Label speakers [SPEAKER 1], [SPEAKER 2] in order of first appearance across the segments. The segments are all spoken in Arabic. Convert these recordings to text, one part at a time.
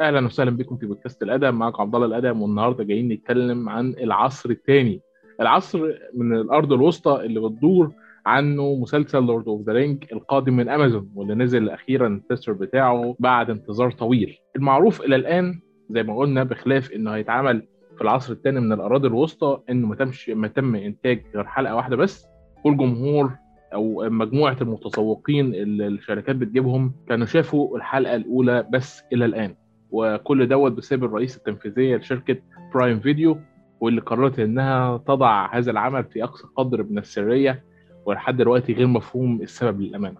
[SPEAKER 1] أهلا وسهلا بكم في بودكاست الادم معاكم عبد الله الادم والنهاردة جايين نتكلم عن العصر الثاني العصر من الأرض الوسطى اللي بتدور عنه مسلسل Lord of the Rings القادم من امازون واللي نزل أخيرا ال teaser بتاعه بعد انتظار طويل. المعروف إلى الآن زي ما قلنا بخلاف إنه هيتعمل في العصر الثاني من الأراضي الوسطى إنه ما تمش ما تم إنتاج غير حلقة واحدة بس. والجمهور أو مجموعة المتسوقين اللي الشركات بتجيبهم كانوا شافوا الحلقة الأولى بس إلى الآن. وكل دوت بسبب الرئيس التنفيذية لشركة Prime Video واللي قررت إنها تضع هذا العمل في أقصى قدر من السرية ولحد دلوقتي غير مفهوم السبب للأمانة.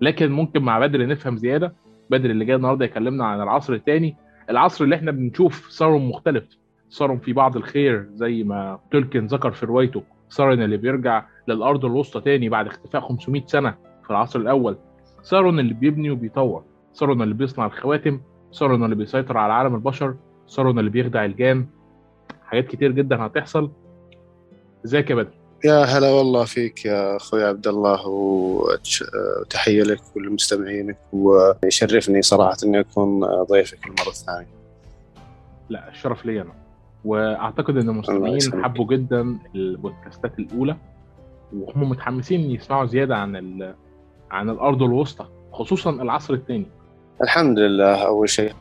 [SPEAKER 1] لكن ممكن مع بدر نفهم زيادة. بدر اللي جاي النهارده يكلمنا عن العصر الثاني العصر اللي إحنا بنشوف سارون مختلف. سارون في بعض الخير زي ما تولكين ذكر في روايته سارون اللي بيرجع للأرض الوسطى تاني بعد اختفاء 500 سنة في العصر الأول. سارون اللي بيبني وبيطور. سارون اللي بيصنع الخواتم. سارون اللي بيسيطر على عالم البشر سارون اللي بيخدع الجان. حاجات كتير جدا هتحصل. إزيك يا بدر؟
[SPEAKER 2] يا هلا والله فيك يا أخوي عبد الله وتحية لك ولمستمعينك ويشرفني صراحة إني أكون ضيفك المرة الثانية.
[SPEAKER 1] لا الشرف لي أنا. وأعتقد إن المستمعين حبوا جدا البودكاستات الأولى وهم متحمسين يسمعوا زيادة عن عن الأرض الوسطى خصوصا العصر الثاني.
[SPEAKER 2] الحمد لله أول شيء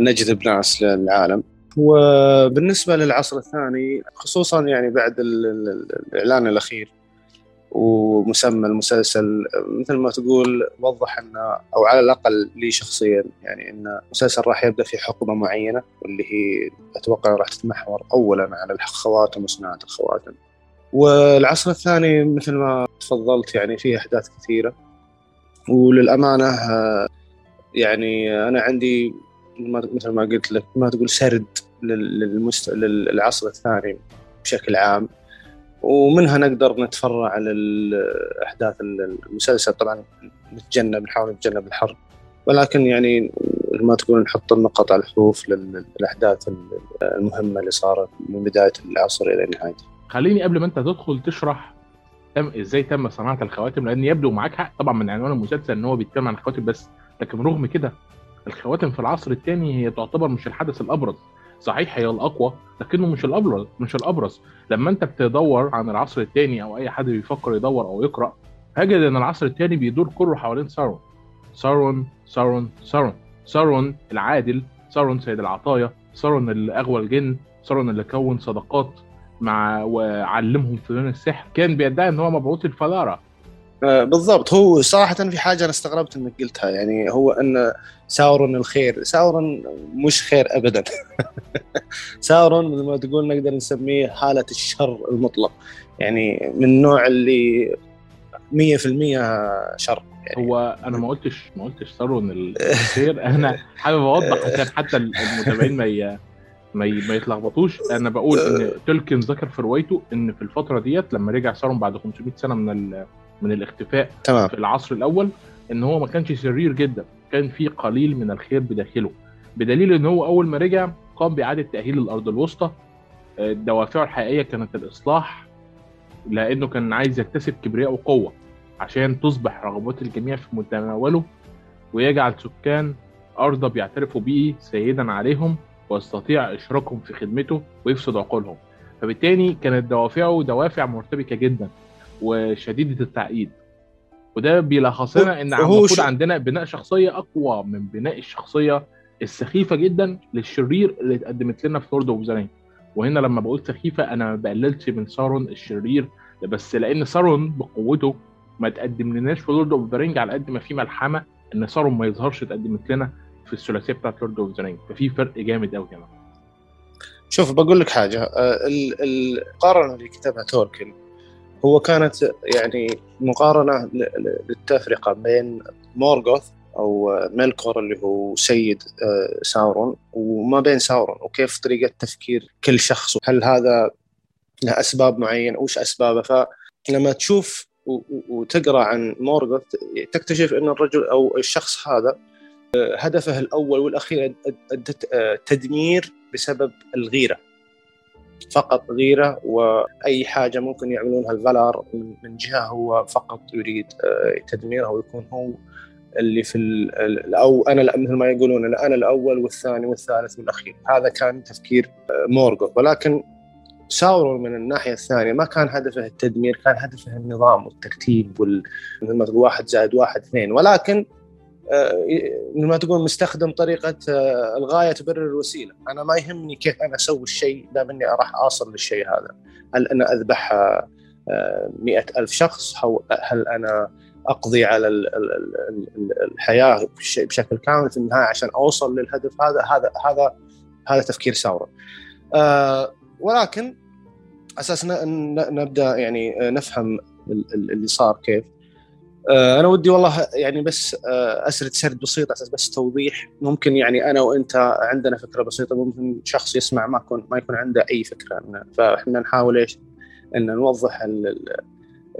[SPEAKER 2] نجذب ناس للعالم. وبالنسبة للعصر الثاني خصوصا يعني بعد الإعلان الأخير ومسمى المسلسل مثل ما تقول وضح أن أو على الأقل لي شخصيا يعني أن المسلسل راح يبدأ في حقبة معينة واللي هي أتوقع راح تتمحور أولا على الخواتم وصناعة الخواتم. والعصر الثاني مثل ما تفضلت يعني فيه أحداث كثيرة. وللأمانة يعني أنا عندي مثل ما قلت لك ما تقول سرد للمست... للعصر الثاني بشكل عام. ومنها نقدر نتفرع على احداث المسلسل. طبعا نتجنب نحاول نتجنب الحرب. ولكن يعني ما تقول نحط النقط على الحروف للأحداث المهمة اللي صارت من بداية العصر إلى نهايته.
[SPEAKER 1] خليني قبل ما أنت تدخل تشرح تم إزاي تم صناعة الخواتم؟ لأن يبدو معاك حق طبعا من عنوان المسلسل إن هو بيتكلم عن الخواتم بس لكن رغم كده الخواتم في العصر الثاني هي تعتبر مش الحدث الأبرز. صحيح هي الأقوى لكنه مش الأبرز مش الأبرز. لما أنت بتدور عن العصر الثاني أو أي حد بيفكر يدور أو يقرأ هجد إن العصر الثاني بيدور كله حوالين سارون. سارون سارون سارون. سارون العادل سارون سيد العطايا سارون اللي اغوى الجن سارون اللي كون صداقات مع وعلمهم فنون السحر. كان بيدعي إن هو مبعوث الفلارة
[SPEAKER 2] بالضبط. هو صراحة في حاجة أنا استغربت إنك قلتها. يعني هو أن ساورون الخير ساورون مش خير أبدا. ساورون مثل ما تقول نقدر نسميه حالة الشر المطلق. يعني من النوع اللي 100% شر.
[SPEAKER 1] يعني هو أنا ما قلتش ما قلتش سارون الخير. أنا حابب أوضح عشان حتى المتابعين ما ما ما يتلخبطوش. أنا بقول إن تولكن ذكر في روايته إن في الفترة ديت لما رجع سارون بعد 500 سنة من من الاختفاء
[SPEAKER 2] تمام.
[SPEAKER 1] في العصر الأول إن هو ما كانش شرير جدا كان في قليل من الخير بداخله. بدليل إن هو أول ما رجع قام بإعادة تأهيل الأرض الوسطى. دوافعه الحقيقية كانت الإصلاح لأنه كان عايز يكتسب كبرياء وقوة عشان تصبح رغبات الجميع في متناوله ويجعل سكان ارضه بيعترفوا به سيدا عليهم ويستطيع إشراكهم في خدمته ويفسد عقولهم. فبالتالي كانت دوافعه دوافع مرتبكة جدا. وشديدة التعقيد. وده بيلخص لنا ان المفروض عندنا بناء شخصية أقوى من بناء الشخصية السخيفة جدا للشرير اللي اتقدمت لنا في Lord of the وهنا لما بقول سخيفة أنا ما بقللش من سارون الشرير بس لأن سارون بقوته ما تقدم لناش في Lord of the على قد ما في ملحمة إن سارون ما يظهرش اتقدمت لنا في الثلاثية بتاعت Lord of the ففي فرق جامد قوي كمان
[SPEAKER 2] شوف بقول لك حاجة المقارنه اللي كتبها تولكين. هو كانت يعني مقارنة للتفرقة بين مورغوث أو ميلكور اللي هو سيد ساورون وما بين ساورون وكيف طريقة تفكير كل شخص هل هذا له أسباب معينة وش أسبابه؟ فلما تشوف وتقرأ عن مورغوث تكتشف أن الرجل أو الشخص هذا هدفه الأول والأخير تدمير بسبب الغيرة. فقط غيرة وأي حاجة ممكن يعملونها الفالار من جهة هو فقط يريد تدميرها ويكون هو اللي في أو أنا مثل ما يقولون أنا الأول والثاني والثالث والأخير. هذا كان تفكير مورغوث ولكن ساورون من الناحية الثانية ما كان هدفه التدمير كان هدفه النظام والترتيب وال مثل ما تقول واحد زائد واحد اثنين. ولكن آه، ما تقول مستخدم طريقة آه، الغاية تبرر الوسيلة، أنا ما يهمني كيف أنا أسوي الشيء دام اني راح اوصل للشيء هذا، هل أنا أذبح آه، مئة ألف شخص؟ هل أنا أقضي على الحياة بشكل كامل في النهاية عشان أوصل للهدف هذا؟ هذا هذا هذا تفكير ساورون ولكن أساس نبدأ يعني نفهم اللي صار كيف. آه، أنا ودي والله يعني بس آه، أسرد سرد بسيط أساس بس توضيح. ممكن يعني أنا وأنت عندنا فكرة بسيطة ممكن شخص يسمع ما يكون ما يكون عنده أي فكرة فإحنا نحاول إيش؟ إن نوضح ال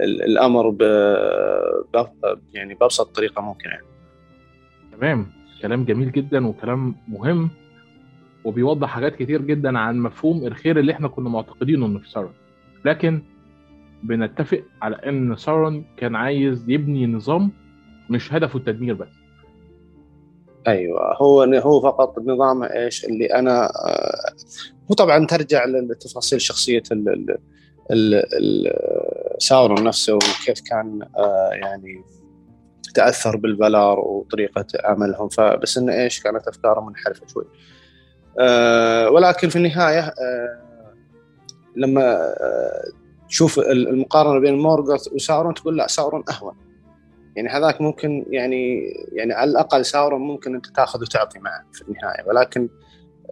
[SPEAKER 2] ال الأمر ب يعني بأبسط طريقة ممكنة. يعني.
[SPEAKER 1] تمام. كلام جميل جدا وكلام مهم وبيوضح حاجات كتير جدا عن مفهوم الخير اللي إحنا كنا معتقدينه إنه في لكن بنتفق على إن سارون كان عايز يبني نظام مش هدفه التدمير بس.
[SPEAKER 2] أيوه هو هو فقط نظام إيش؟ اللي أنا آه هو طبعا ترجع لتفاصيل شخصية ال ساورون نفسه وكيف كان آه يعني تأثر بالفالار وطريقة عملهم. فبس انه إيش؟ كانت أفكاره منحرفة شوي. آه ولكن في النهاية لما تشوف المقارنة بين مورغوث وساورون تقول لا ساورون أهون. يعني هذاك ممكن يعني يعني على الأقل ساورون ممكن أنت تاخذ وتعطي معه في النهاية. ولكن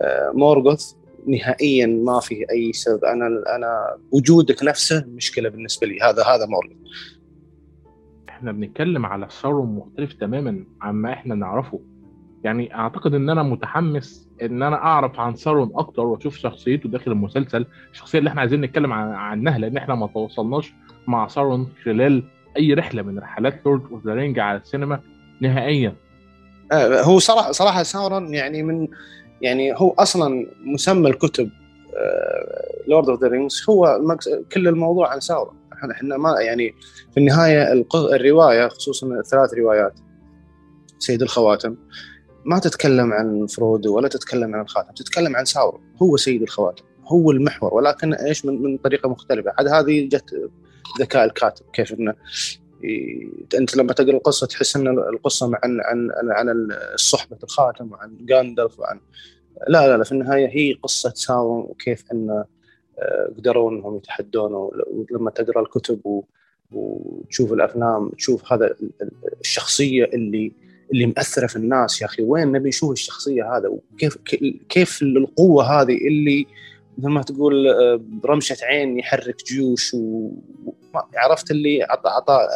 [SPEAKER 2] آه مورغوث نهائيا ما في أي سبب. أنا أنا وجودك نفسه مشكلة بالنسبة لي. هذا هذا مورغوث.
[SPEAKER 1] إحنا بنتكلم على سارون مختلف تماما عما إحنا نعرفه. يعني أعتقد إن أنا متحمس إن أنا أعرف عن سارون أكتر وأشوف شخصيته داخل المسلسل الشخصية اللي إحنا عايزين نتكلم عنها لأن إحنا ما تواصلناش مع سارون خلال أي رحلة من رحلات Lord of the Rings على السينما نهائيا.
[SPEAKER 2] هو صراحة صراحة سارون يعني من يعني هو أصلا مسمى الكتب Lord of the Rings هو كل الموضوع عن سارون إحنا ما يعني في النهاية الرواية خصوصا الثلاث روايات سيد الخواتم ما تتكلم عن فرودو ولا تتكلم عن الخاتم تتكلم عن سارون هو سيد الخواتم هو المحور ولكن إيش من, من طريقة مختلفة. عاد هذه جت ذكاء الكاتب كيف إنه أنت لما تقرأ القصة تحس إن القصة عن عن عن صحبة الخاتم وعن جاندلف وعن لا لا لا في النهاية هي قصة ساورون وكيف انه قدروا إنهم يتحدون ولما تقرأ الكتب وتشوف الأفلام تشوف هذا الشخصية اللي اللي مأثرة في الناس. يا أخي وين نبي نشوف الشخصية هذا؟ وكيف كيف القوة هذه اللي مثل ما تقول آه، برمشه عين يحرك جيوش و عرفت اللي اعطى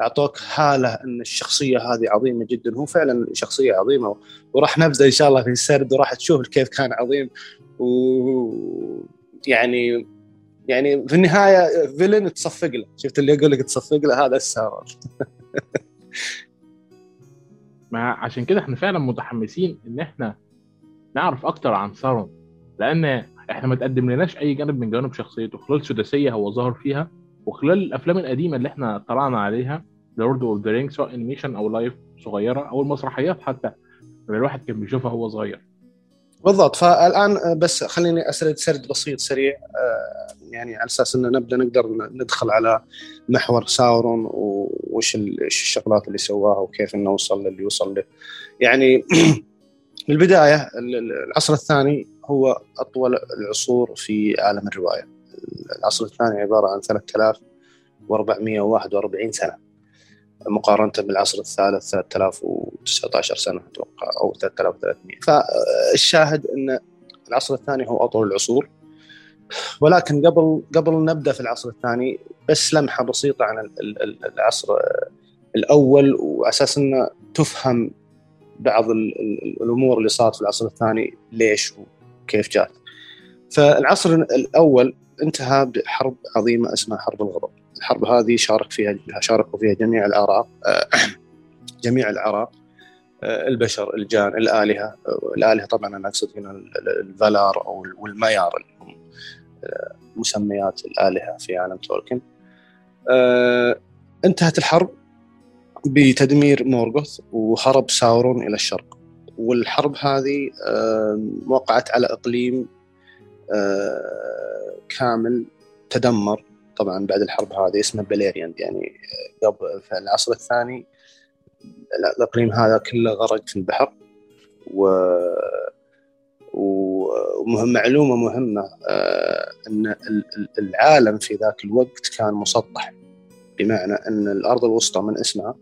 [SPEAKER 2] أعطوك حاله إن الشخصية هذه عظيمة جدا. هو فعلا شخصية عظيمة وراح نبدأ إن شاء الله في السرد وراح تشوف كيف كان عظيم. و يعني يعني في النهاية فيلن تصفق له. شفت اللي يقول لك تصفق له؟ هذا السارة
[SPEAKER 1] ما عشان كده إحنا فعلا متحمسين إن إحنا نعرف أكتر عن سارون. لأن إحنا ما تقدم لناش أي جانب من جوانب شخصيته. خلال سداسيه هو ظهر فيها وخلال الأفلام القديمة اللي إحنا طلعنا عليها Lord of the Rings سواء animation أو live صغيرة أو المسرحيات حتى اللي الواحد كان بيشوفها وهو صغير.
[SPEAKER 2] بالضبط. فالآن بس خليني أسرد سرد بسيط سريع. آه، يعني على أساس ان نبدأ نقدر ندخل على محور سارون وش الشغلات اللي سواها وكيف إنه وصل للي وصل له. يعني البداية العصر الثاني هو أطول العصور في عالم الرواية. العصر الثاني عبارة عن 3441 سنة مقارنة بالعصر الثالث 3019 سنة أتوقع أو 3300 فالشاهد إن العصر الثاني هو أطول العصور ولكن قبل قبل نبدأ في العصر الثاني بس لمحة بسيطة عن العصر الأول وأساس إنه تفهم بعض الأمور اللي صارت في العصر الثاني ليش وكيف جات. فالعصر الأول انتهى بحرب عظيمة اسمها حرب الغضب. الحرب هذه شارك فيها شاركوا فيها جميع العراق جميع العراق البشر الجان الآلهة الآلهة طبعا أنا أقصد هنا الفالار أو والميار اللي هم مسميات الآلهة في عالم تولكن. انتهت الحرب بتدمير مورغوث وهرب ساورون إلى الشرق. والحرب هذه وقعت على إقليم كامل تدمر. طبعا بعد الحرب هذه اسمه بليريان يعني قبل في العصر الثاني الإقليم هذا كله غرق في البحر. و ومهم معلومة مهمة إن العالم في ذاك الوقت كان مسطح. بمعنى إن الأرض الوسطى من اسمها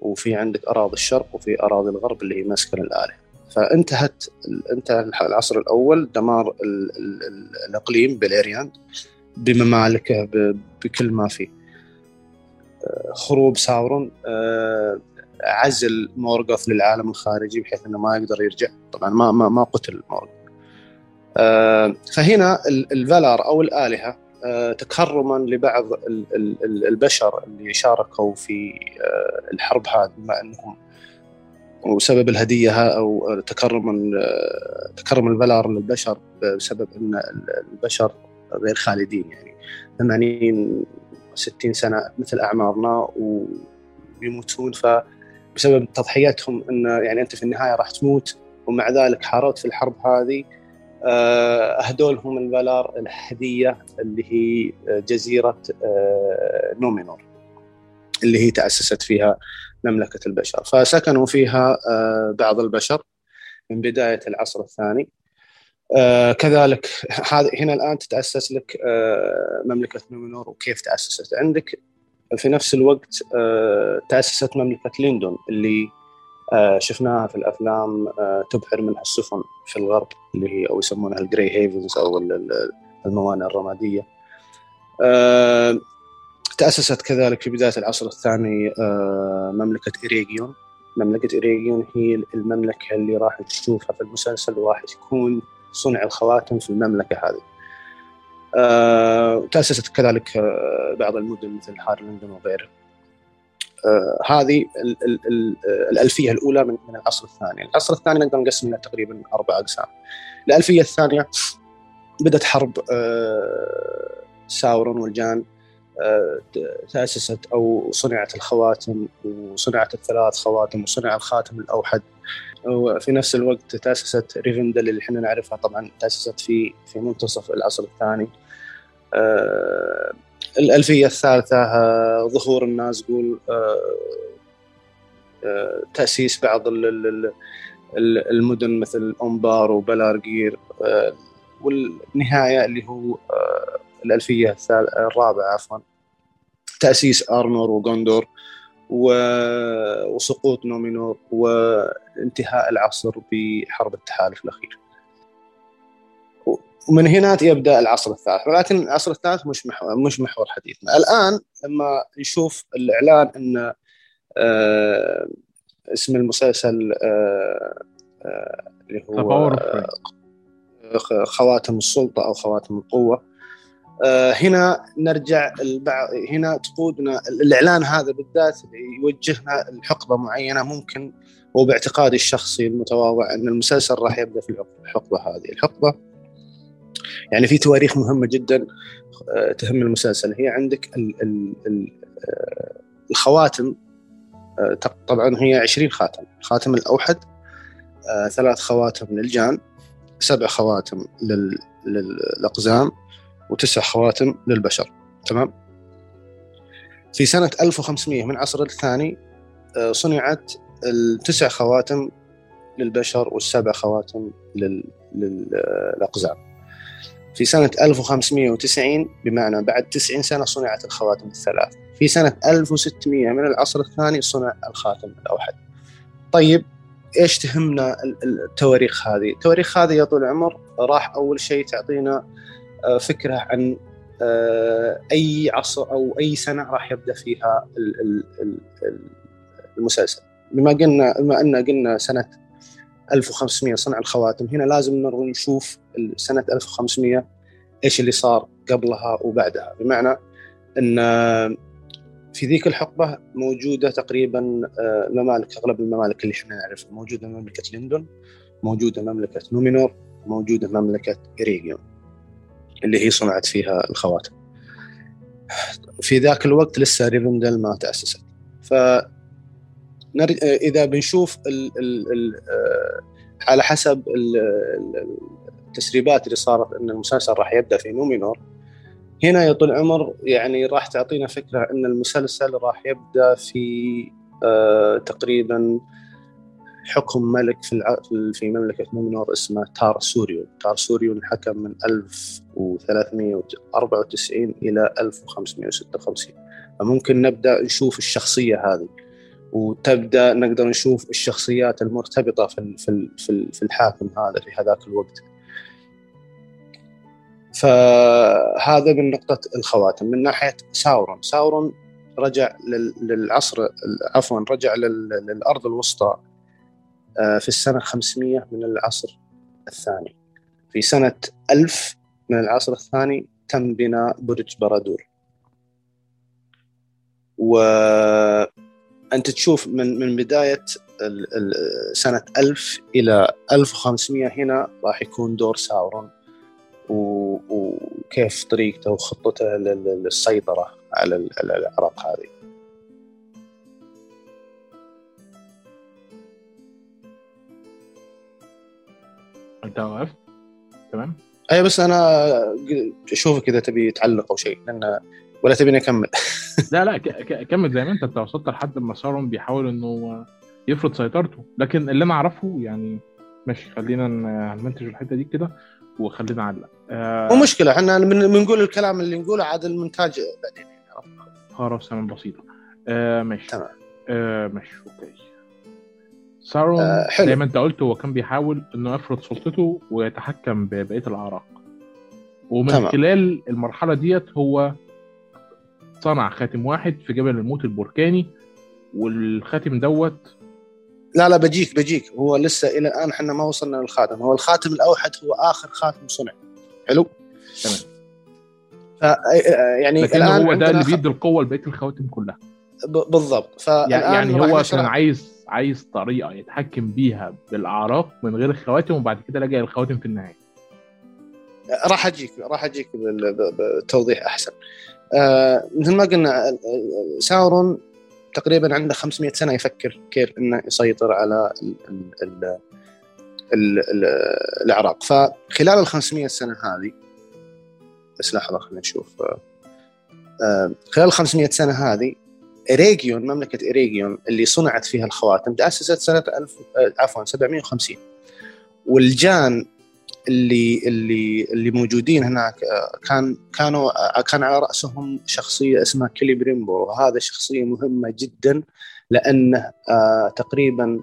[SPEAKER 2] وفي عندك أراضي الشرق وفي أراضي الغرب اللي هي مسكن الآلهة. فانتهت انتهى العصر الأول دمار ال ال ال الإقليم بليريان بممالكه بكل ما فيه. خروب ساورون عزل مورغوث للعالم الخارجي بحيث إنه ما يقدر يرجع. طبعا ما ما, ما قتل مورغوث. فهنا الفالار أو الآلهة تكرما لبعض البشر اللي شاركوا في الحرب هذه. بما أنهم وسبب الهدية أو تكرما تكرم الفالار للبشر بسبب إن البشر غير خالدين يعني. 80 60 سنة مثل أعمارنا ويموتون. فبسبب تضحياتهم انه يعني أنت في النهاية راح تموت ومع ذلك حاربت في الحرب هذه. اهدوا لهم الفالار الهديه اللي هي جزيرة نومينور اللي هي تأسست فيها مملكة البشر. فسكنوا فيها بعض البشر من بداية العصر الثاني. كذلك هنا الآن تتأسس لك مملكة نومينور وكيف تأسست عندك؟ في نفس الوقت تأسست مملكة ليندون اللي شفناها في الأفلام تبحر منها السفن في الغرب اللي هي أو يسمونها ال Grey Havens أو الموانئ الرمادية. تأسست كذلك في بداية العصر الثاني مملكة ايريجيون. مملكة ايريجيون هي المملكة اللي راح تشوفها في المسلسل وراح تكون صنع الخواتم في المملكة هذه. تاسست كذلك بعض المدن مثل هارلندن وغيرها. آه هذه ال ال ال الألفية الأولى من, العصر الثاني. العصر الثاني نقدر نقسم له تقريبا أربع أقسام. الألفية الثانية بدأت حرب آه ساورون والجان آه تأسست أو صنعت الخواتم وصنعت الثلاث خواتم وصنع الخاتم الأوحد. وفي نفس الوقت تأسست ريفندل اللي إحنا نعرفها طبعا تأسست في في منتصف العصر الثاني. الألفية الثالثة ظهور النازقول تأسيس بعض المدن مثل أمبار وبلارجير والنهاية اللي هو الألفية الرابعة عفوا تأسيس أرنور وغوندور وسقوط نومينور وانتهاء العصر بحرب التحالف الأخير. ومن هنا يبدأ العصر الثالث ولكن العصر الثالث مش محور مش محور حديثنا. الآن لما نشوف الإعلان إن آه اسم المسلسل آه آه اللي هو آه خواتم السلطة أو خواتم القوة. آه هنا نرجع البعض هنا تقودنا الإعلان هذا بالذات يوجهنا لحقبة معينة ممكن وباعتقادي الشخصي المتواضع إن المسلسل راح يبدأ في الحقبة هذه. الحقبة يعني في تواريخ مهمة جدا تهم المسلسل. هي عندك الخواتم طبعا هي 20 خاتم. الخاتم الأوحد ثلاث خواتم للجان سبع خواتم للأقزام وتسع خواتم للبشر. تمام؟ في سنة 1500 من العصر الثاني صنعت التسع خواتم للبشر والسبع خواتم للأقزام. في سنة 1590 بمعنى بعد 90 سنة صنعت الخواتم الثلاث. في سنة 1600 من العصر الثاني صنع الخاتم الأوحد. طيب إيش تهمنا التواريخ هذه؟ التواريخ هذه يا طول العمر راح أول شيء تعطينا فكرة عن أي عصر أو أي سنة راح يبدأ فيها المسلسل. بما قلنا بما أن قلنا سنة 1500 صنع الخواتم هنا لازم نشوف سنة 1500 إيش اللي صار قبلها وبعدها؟ بمعنى إن في ذيك الحقبة موجودة تقريبا ممالك أغلب الممالك اللي إحنا نعرفها. موجودة مملكة ليندون موجودة مملكة نومينور موجودة مملكة إيريجيون اللي هي صنعت فيها الخواتم. في ذاك الوقت لسه ريفندل ما تأسست. ف إذا بنشوف ال ال ال على حسب التسريبات اللي صارت إن المسلسل راح يبدأ في نومينور هنا يا طول العمر يعني راح تعطينا فكرة إن المسلسل راح يبدأ في آه تقريبا حكم ملك في. في مملكة نومينور اسمه تار سوريون، تار سوريون حكم من 1394 إلى 1556 فممكن نبدأ نشوف الشخصية هذه وتبدأ نقدر نشوف الشخصيات المرتبطة في في في الحاكم هذا في هذاك الوقت. فهذا من نقطة الخواتم. من ناحية ساورون ساورون رجع للعصر عفوا رجع للأرض الوسطى آه، في السنة 500 من العصر الثاني. في سنة 1000 من العصر الثاني تم بناء برج بارادور. وأنت تشوف من من بداية سنة 1000 إلى 1500 هنا راح يكون دور ساورون. وكيف طريقته وخطته للسيطرة على العراق هذه.
[SPEAKER 1] أنت وقفت تمام؟
[SPEAKER 2] أي بس أنا أشوفك إذا تبي تعلق أو شيء لأن ولا تبيني أكمل.
[SPEAKER 1] لا لا كمل زي ما أنت انت وصلت لحد ما سارون بيحاول إنه يفرض سيطرته. لكن اللي أنا أعرفه يعني ماشي خلينا نمنتج الحتة دي كده. وخلينا نعلق
[SPEAKER 2] آه مو مشكلة إحنا بنقول الكلام اللي نقوله عاد المونتاج بعدين.
[SPEAKER 1] خلاص تمام بسيطة. آه ماشي.
[SPEAKER 2] تمام.
[SPEAKER 1] آه ماشي أوكي. سارون آه زي ما انت قلت هو كان بيحاول إنه يفرض سلطته ويتحكم ببقية العراق ومن تمام. خلال المرحلة ديت هو صنع خاتم واحد في جبل الموت البركاني والخاتم دوت
[SPEAKER 2] لا لا بجيك بجيك. هو لسه إلى الآن إحنا ما وصلنا للخاتم. هو الخاتم الأوحد هو آخر خاتم صنع. حلو؟
[SPEAKER 1] تمام.
[SPEAKER 2] يعني
[SPEAKER 1] لكن الآن هو ده اللي بيدي القوة لبقية الخواتم كلها.
[SPEAKER 2] بالضبط.
[SPEAKER 1] يعني هو كان عايز عايز طريقة يتحكم بيها بالأعراق من غير الخواتم وبعد كده لجأ للخواتم في النهاية.
[SPEAKER 2] راح أجيك راح أجيك بتوضيح أحسن. آه مثل ما قلنا ساورون تقريبا عنده 500 سنة يفكر كيف إنه يسيطر على ال ال ال ال العراق. فخلال ال 500 سنة هذه بس لحظة خلينا نشوف آه، خلال 500 سنة هذه إريجيون مملكة إريجيون اللي صنعت فيها الخواتم تأسست سنة 1000 آه، عفوا 750 والجان اللي اللي اللي موجودين هناك آه، كان كانوا آه، كان على رأسهم شخصية اسمها كيلي بريمبور وهذا شخصية مهمة جدا لأنه آه، تقريبا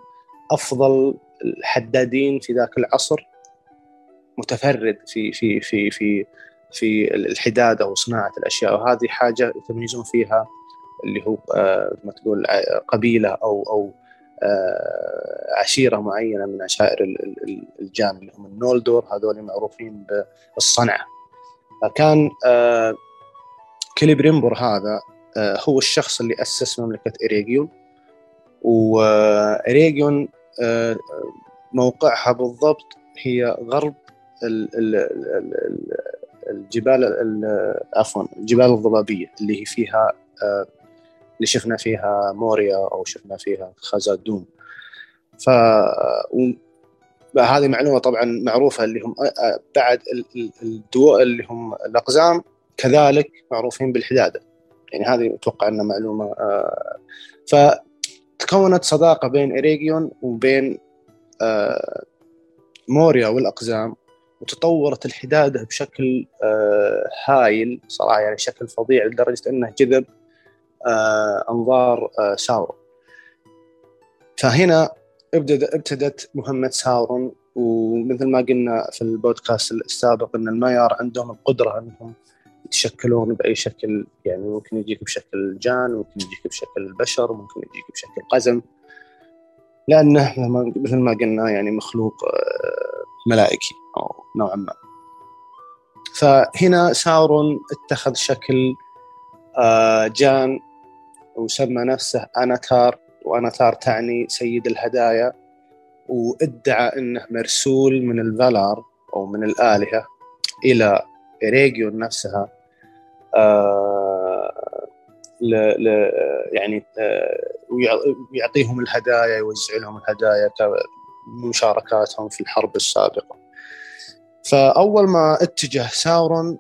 [SPEAKER 2] أفضل الحدادين في ذاك العصر متفرد في في في في في الحداده وصناعه الأشياء وهذه حاجة يتميزون فيها اللي هو ما تقول قبيلة أو أو عشيرة معينة من عشائر الجان اللي هم النولدور هذول معروفين بالصنعة. فكان آه، كليبريمبور هذا آه، هو الشخص اللي أسس مملكة اريجيون واريجيون موقعها بالضبط هي غرب الجبال عفوا الجبال الضبابية اللي هي فيها اللي شفنا فيها موريا أو شفنا فيها خازادوم ف هذه معلومة طبعا معروفة اللي هم بعد الدواء اللي هم الأقزام كذلك معروفين بالحدادة. يعني هذه أتوقع إنها معلومة فتكونت صداقة بين اريجيون وبين موريا والأقزام وتطورت الحدادة بشكل هايل صراحة يعني شكل فظيع لدرجة انه جذب أنظار آه، ساورون فهنا ابتدت مهمة ساورون ومثل ما قلنا في البودكاست السابق إن المايار عندهم القدرة إنهم يتشكلون بأي شكل يعني ممكن يجيك بشكل جان ممكن يجيك بشكل البشر ممكن يجيك بشكل قزم. لأنه مثل ما قلنا يعني مخلوق آه، ملائكي أو نوعا ما. فهنا ساورون اتخذ شكل جان وسمى نفسه أناتار وأناتار تعني سيد الهدايا. وادعى أنه مرسول من الفالار أو من الآلهة إلى إريجيون نفسها. آه ل... ل... يعني ويعطيهم الهدايا يوزع لهم الهدايا كمشاركاتهم في الحرب السابقة. فأول ما اتجه ساورون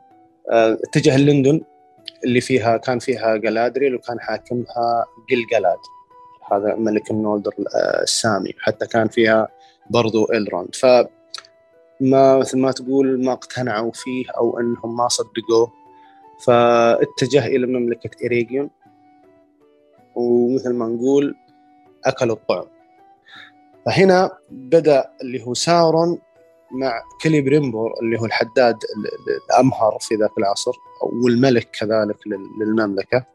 [SPEAKER 2] اتجه ليندون اللي فيها كان فيها جلادريل وكان حاكمها جيلجالاد هذا ملك النولدور السامي. حتى كان فيها برضو إلروند ف ما مثل ما تقول ما اقتنعوا فيه أو إنهم ما صدقوه. فاتجه إلى مملكة ايريجيون ومثل ما نقول أكلوا الطعم. فهنا بدأ اللي هو ساورون مع كليبريمبور اللي هو الحداد الأمهر في ذاك العصر والملك كذلك للمملكة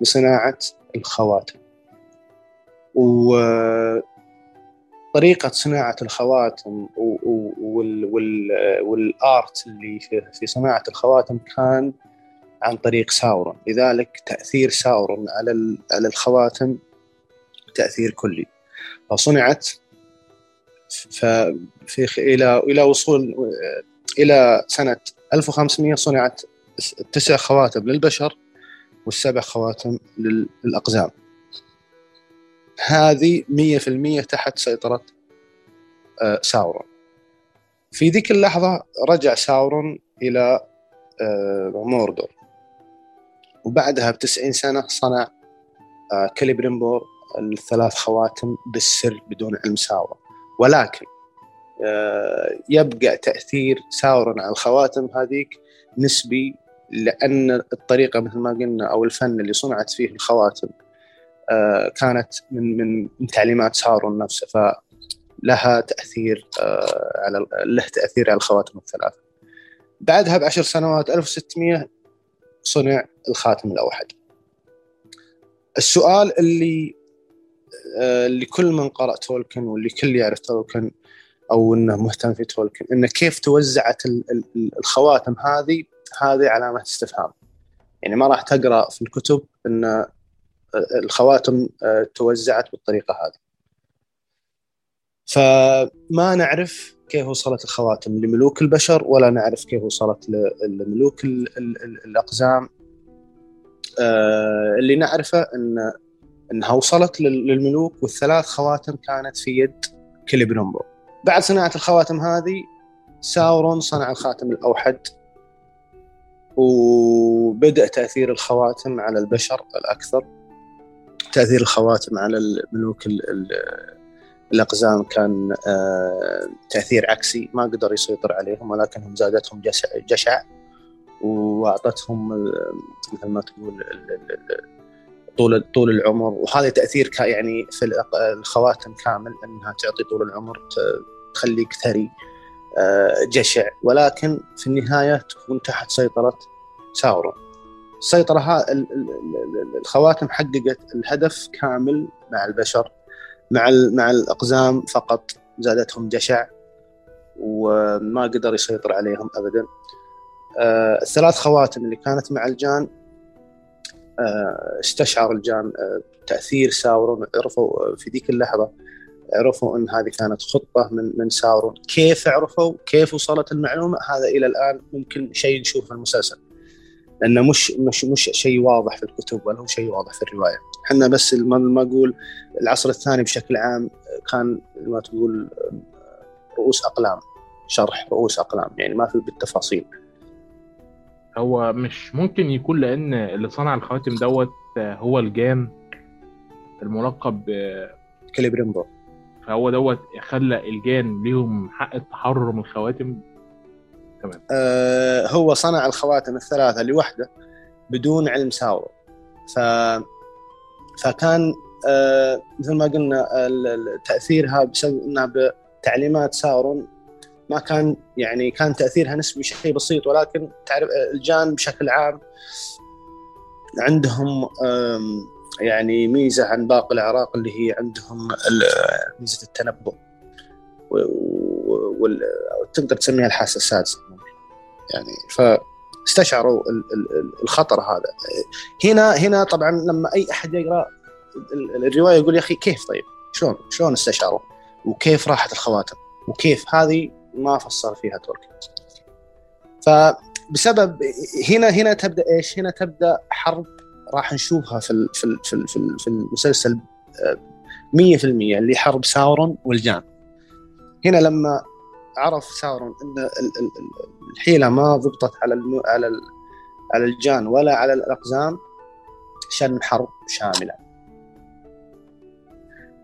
[SPEAKER 2] بصناعة الخواتم. وطريقة صناعة الخواتم والآرت اللي في صناعة الخواتم كان عن طريق ساورون. لذلك تأثير ساورون على على الخواتم تأثير كلي. فصنعت ففي إلى إلى وصول إلى سنة 1500 صنعت تسع خواتم للبشر والسبع خواتم للأقزام. هذه 100% تحت سيطرة آه، ساورون. في ذيك اللحظة رجع ساورون إلى آه، موردور. وبعدها بتسعين سنة صنع آه، كليبريمبور الثلاث خواتم بالسر بدون علم ساورون. ولكن يبقى تأثير ساورون على الخواتم هذيك نسبي لأن الطريقة مثل ما قلنا أو الفن اللي صنعت فيه الخواتم آه، كانت من من تعليمات ساورون نفسه فلها تأثير آه، على له تأثير على الخواتم الثلاثة. بعدها بعشر سنوات 1600 صنع الخاتم الأوحد. السؤال اللي آه، اللي كل من قرأ تولكن واللي كل يعرف تولكن أو إنه مهتم في تولكن إنه كيف توزعت الخواتم هذه هذه علامه استفهام. يعني ما راح تقرأ في الكتب إن الخواتم آه، توزعت بالطريقة هذه. فما نعرف كيف وصلت الخواتم لملوك البشر ولا نعرف كيف وصلت لملوك الأقزام آه، اللي نعرفه إن إنها وصلت للملوك والثلاث خواتم كانت في يد كليبرمبو بعد صناعة الخواتم هذه ساورون صنع الخاتم الأوحد وبدأ تأثير الخواتم على البشر الأكثر. تأثير الخواتم على الملوك الأقزام كان آه، تأثير عكسي ما قدر يسيطر عليهم ولكنهم زادتهم جشع وأعطتهم مثل ما تقول طول طول العمر وهذا تأثير يعني في الخواتم كامل إنها تعطي طول العمر تخليك ثري آه، جشع. ولكن في النهاية تكون تحت سيطرة ساورون السيطرة الخواتم حققت الهدف كامل مع البشر. مع مع الأقزام فقط زادتهم جشع وما قدر يسيطر عليهم أبدا. آه، الثلاث خواتم اللي كانت مع الجان استشعر الجان آه، تأثير ساورون عرفوا في ذيك اللحظة عرفوا إن هذه كانت خطة من من ساورون، كيف عرفوا؟ كيف وصلت المعلومة؟ هذا إلى الآن ممكن شيء نشوفه في المسلسل. لأنه مش مش مش شيء واضح في الكتب ولا هو شيء واضح في الرواية إحنا بس ما أقول العصر الثاني بشكل عام كان ما تقول رؤوس أقلام شرح رؤوس أقلام يعني ما في بالتفاصيل
[SPEAKER 1] هو مش ممكن يكون لأن اللي صنع الخواتم دوت هو الجان الملقب
[SPEAKER 2] كاليبريمبور.
[SPEAKER 1] فهو دوت خلى الجان ليهم حق التحرر من الخواتم.
[SPEAKER 2] تمام. آه هو صنع الخواتم الثلاثة لوحده بدون علم ساورون ف فكان آه مثل ما قلنا تأثيرها بسبب إنها بتعليمات ساورون ما كان يعني كان تأثيرها نسبي شيء بسيط ولكن تعرف الجان بشكل عام عندهم يعني ميزة عن باقي العراق اللي هي عندهم ميزة التنبؤ وتقدر تسميها الحاسة السادسة. يعني فاستشعروا الخطر هذا. هنا هنا طبعا لما أي أحد يقرأ الرواية يقول يا أخي كيف طيب؟ شلون شلون استشعروا؟ وكيف راحت الخواتم؟ وكيف هذه ما فصل فيها تركي فبسبب هنا هنا تبدأ إيش؟ هنا تبدأ حرب راح نشوفها في في في, في, في المسلسل 100% اللي حرب ساورون والجان هنا لما عرف ساورون إن الحيلة ما ضبطت على. على. على الجان ولا على الأقزام شن حرب شاملة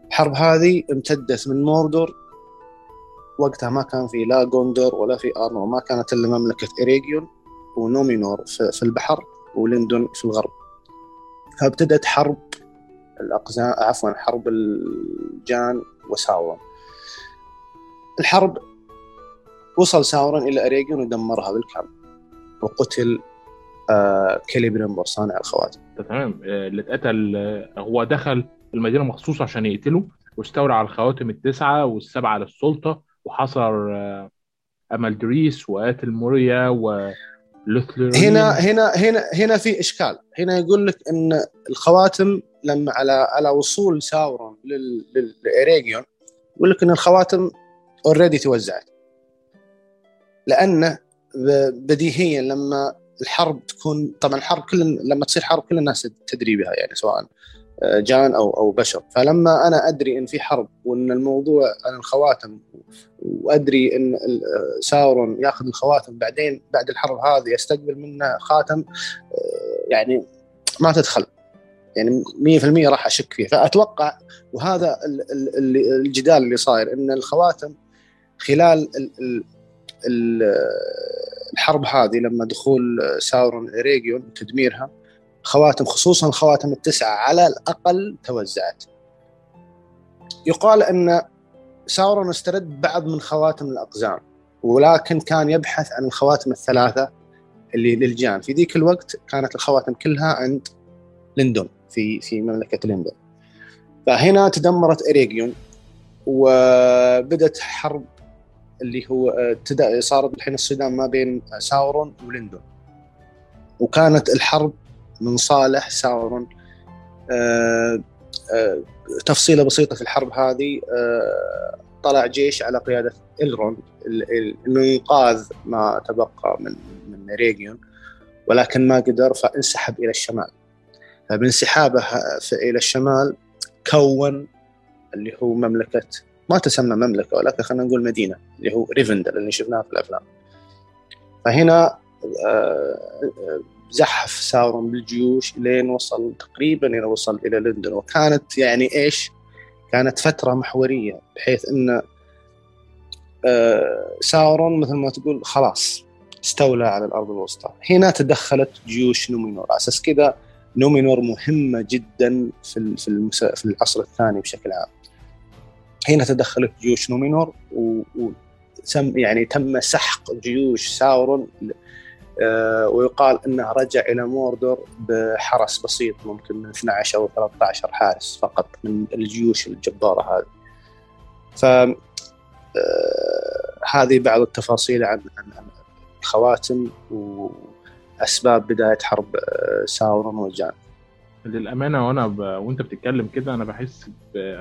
[SPEAKER 2] الحرب هذه امتدت من موردور وقتها ما كان في لا جوندور ولا في ارنور ما كانت إلا مملكة اريجيون ونومينور في البحر وليندون في الغرب. فابتدت حرب الاقزام عفوا حرب الجان وساورون الحرب وصل ساورون إلى اريجيون ودمرها بالكامل. وقتل آه كيليبريمبور صانع الخواتم.
[SPEAKER 1] تمام. آه، اللي اتقتل آه، هو دخل المدينة مخصوص عشان يقتله واستولى على الخواتم التسعة والسبعة للسلطة وحصر آه، امالدريس وقاتل موريا و
[SPEAKER 2] هنا هنا هنا هنا في إشكال. هنا يقول لك إن الخواتم لما على على وصول ساورون لاريجيون يقول لك إن الخواتم already توزعت. لأنه بديهيا لما الحرب تكون طبعا الحرب كل لما تصير حرب كل الناس تدري بها يعني سواء جان أو أو بشر. فلما أنا أدري إن في حرب وإن الموضوع عن الخواتم وأدري إن ساورون يأخذ الخواتم بعدين بعد الحرب هذه يستقبل منه خاتم آه، يعني ما تدخل. يعني 100% راح أشك فيه. فأتوقع وهذا الجدال اللي صاير إن الخواتم خلال الحرب هذه لما دخول ساورون ريجيون وتدميرها خواتم خصوصا خواتم التسعة على الأقل توزعت. يقال أن ساورون استرد بعض من خواتم الأقزام ولكن كان يبحث عن الخواتم الثلاثة اللي للجان. في ذيك الوقت كانت الخواتم كلها عند ليندون في في مملكة ليندون. فهنا تدمرت اريجيون وبدت حرب اللي هو ابتدى صارت الحين الصدام ما بين ساورون وليندون. وكانت الحرب من صالح ساورون. أه أه تفصيلة بسيطة في الحرب هذه أه طلع جيش على قيادة إلروند لانقاذ ما تبقى من من اريجيون ولكن ما قدر فانسحب إلى الشمال. فبانسحابه إلى الشمال كون اللي هو مملكة ما تسمى مملكة ولكن خلينا نقول مدينة اللي هو ريفندل اللي شفناه في الأفلام. فهنا آه، زحف ساورون بالجيوش لين وصل تقريبا إلى وصل إلى ليندون. وكانت يعني إيش؟ كانت فترة محورية بحيث إن آه، ساورون مثل ما تقول خلاص استولى على الأرض الوسطى. هنا تدخلت جيوش نومينور. أساس كذا نومينور مهمة جدا في في العصر الثاني بشكل عام. هنا تدخلت جيوش نومينور وتم يعني تم سحق جيوش ساورون ويقال إنه رجع إلى موردور بحرس بسيط ممكن من 12 أو 13 حارس فقط من الجيوش الجبارة هذه. ف آه، هذه بعض التفاصيل عن عن الخواتم وأسباب بداية حرب آه، ساورون وجان.
[SPEAKER 1] للأمانة وأنا ب... وأنت بتتكلم كده أنا بحس ب...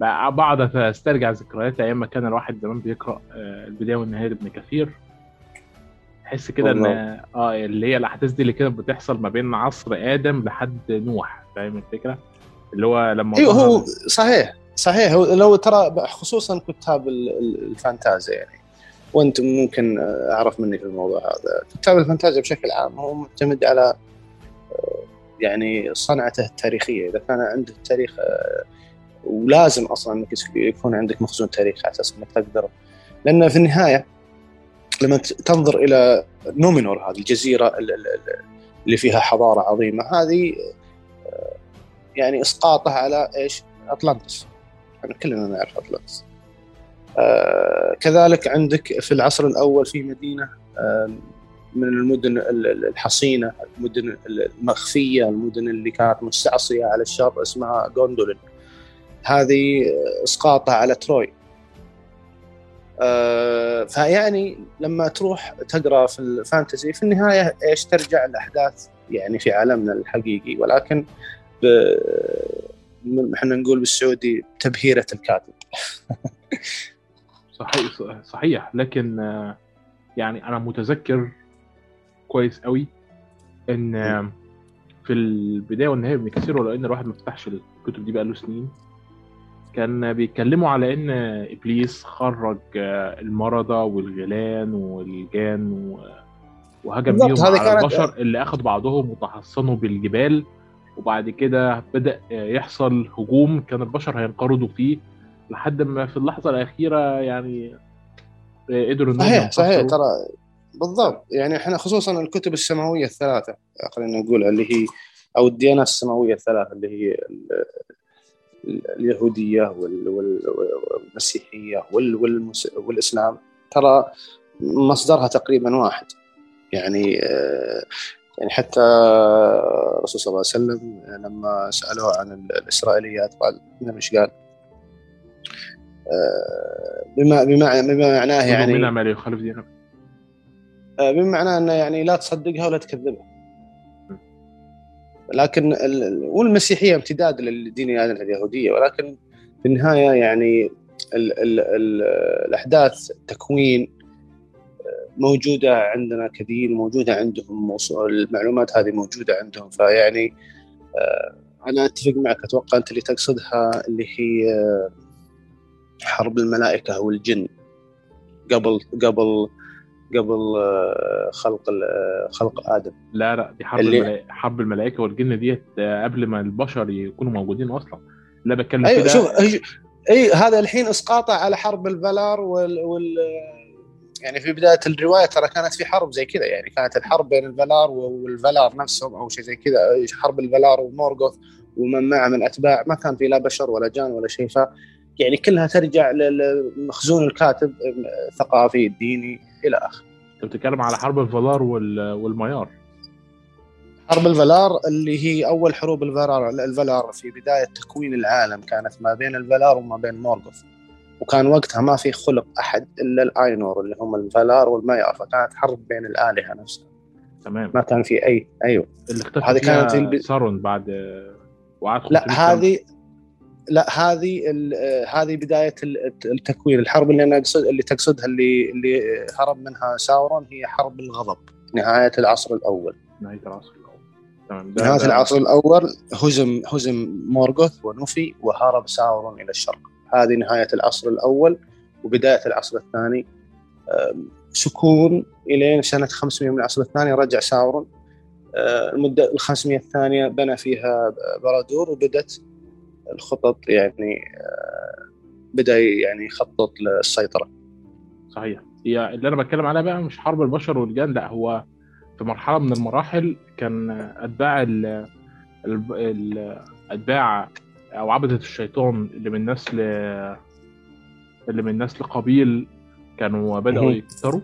[SPEAKER 1] بقعد أسترجع ذكريات أيام ما كان الواحد زمان بيقرأ آه، البداية والنهاية لابن كثير تحس كده إن آه اللي هي الأحداث دي اللي كانت بتحصل ما بين عصر آدم لحد نوح فاهم الفكرة؟ اللي هو لما
[SPEAKER 2] أيوه هو صحيح صحيح. لو ترى خصوصا كتاب الفانتازيا يعني. وأنت ممكن أعرف مني في الموضوع هذا. كتاب الفانتازيا بشكل عام هو معتمد على آه، يعني صنعته التاريخية. إذا كان عنده تاريخ آه، ولازم أصلا إنك يكون عندك مخزون تاريخي على أساس إنك تقدر. لأن في النهاية لما تنظر إلى نومينور هذه الجزيرة اللي فيها حضارة عظيمة هذه آه، يعني إسقاطها على إيش؟ أطلانتس. إحنا كلنا نعرف أطلانتس. آه كذلك عندك في العصر الأول في مدينة آه من المدن الحصينة المدن المخفية المدن اللي كانت مستعصية على الشر اسمها جوندولين هذه إسقاطها على تروي. آه، فيعني لما تروح تقرأ في الفانتسي في النهاية إيش ترجع الأحداث يعني في عالمنا الحقيقي. ولكن إحنا نقول بالسعودي تبهيرة الكاتب.
[SPEAKER 1] صحيح صحيح. لكن آه، يعني أنا متذكر كويس قوي إن في البداية والنهاية بنكسره لأن الواحد ما فتحش الكتب دي بقاله سنين. كان بيتكلموا على إن إبليس خرج المرضى والغيلان والجان وهجم بيهم على البشر اللي أخذوا بعضهم وتحصنوا بالجبال وبعد كده بدأ يحصل هجوم كان البشر هينقرضوا فيه لحد ما في اللحظة الأخيرة يعني قدروا إنهم
[SPEAKER 2] صحيح صحيح. ترى بالضبط يعني إحنا خصوصا الكتب السماوية الثلاثة خلينا نقول اللي هي أو الديانات السماوية الثلاثة اللي هي اليهودية وال- وال- والمسيحية وال- والمس- والإسلام ترى مصدرها تقريبا واحد. يعني آه، يعني حتى الرسول صلى الله عليه وسلم لما سألوه عن ال- الإسرائيليات قال إنه مش قال؟ آه، بما بما بما معناه
[SPEAKER 1] يعني
[SPEAKER 2] آه، بما معناه إنه يعني لا تصدقها ولا تكذبها. لكن ال- ال- والمسيحية امتداد للدين اليهودية ولكن في النهاية يعني ال ال ال الأحداث التكوين آه، موجودة عندنا كدين موجودة عندهم المعلومات هذه موجودة عندهم. فيعني آه، أنا أتفق معك أتوقع أنت اللي تقصدها اللي هي آه، حرب الملائكة والجن قبل قبل قبل آه، خلق آه، خلق آدم.
[SPEAKER 1] لا لا دي حرب
[SPEAKER 2] اللي-
[SPEAKER 1] حرب الملائكة والجن ديت آه، قبل ما البشر يكونوا موجودين أصلا. لا بتكلم
[SPEAKER 2] أيوه
[SPEAKER 1] كده
[SPEAKER 2] شوف أي هذا الحين اسقاطه على حرب الفالار وال, وال يعني في بداية الرواية ترى كانت في حرب زي كذا يعني كانت الحرب بين الفالار والفالار نفسهم أو شيء زي كذا حرب الفالار ومورغوث ومن معه من اتباع ما كان في لا بشر ولا جان ولا شيء ف يعني كلها ترجع لمخزون الكاتب الثقافي الديني إلى اخره.
[SPEAKER 1] أنت بتتكلم على حرب الفالار وال- والميار.
[SPEAKER 2] حرب الفالار اللي هي أول حروب الفالار الفالار في بداية تكوين العالم كانت ما بين الفالار وما بين مورغوث. وكان وقتها ما في خلق أحد إلا الآينور اللي هم الفالار والمايار فكانت حرب بين الآلهة نفسها.
[SPEAKER 1] تمام.
[SPEAKER 2] ما كان في اي أيوه.
[SPEAKER 1] اللي اختفى
[SPEAKER 2] هذه كانت الب-
[SPEAKER 1] سارون بعد 500
[SPEAKER 2] لا. هذه لا هذه آه، هذه بداية ال- التكوين الحرب اللي أنا أقصد اللي تقصدها اللي اللي هرب منها ساورون هي حرب الغضب نهاية العصر الأول.
[SPEAKER 1] نهاية العصر تمام.
[SPEAKER 2] نهاية
[SPEAKER 1] ده-
[SPEAKER 2] العصر الأول هزم هزم مورغوث ونفي وهرب ساورون إلى الشرق. هذه نهاية العصر الأول وبداية العصر الثاني. سكون إلين سنة 500 من العصر الثاني رجع ساورون. أه، المدة ال 500 الثانية بنى فيها بارادور وبدت الخطط يعني أه، بدأ يعني يخطط للسيطرة.
[SPEAKER 1] صحيح. هي اللي أنا بتكلم عليها بقى مش حرب البشر والجن لا هو في مرحلة من المراحل كان أتباع ال أتباع أو عبدة الشيطان اللي من نسل اللي من نسل قبيل كانوا بدأوا
[SPEAKER 2] مهم.
[SPEAKER 1] يكتروا.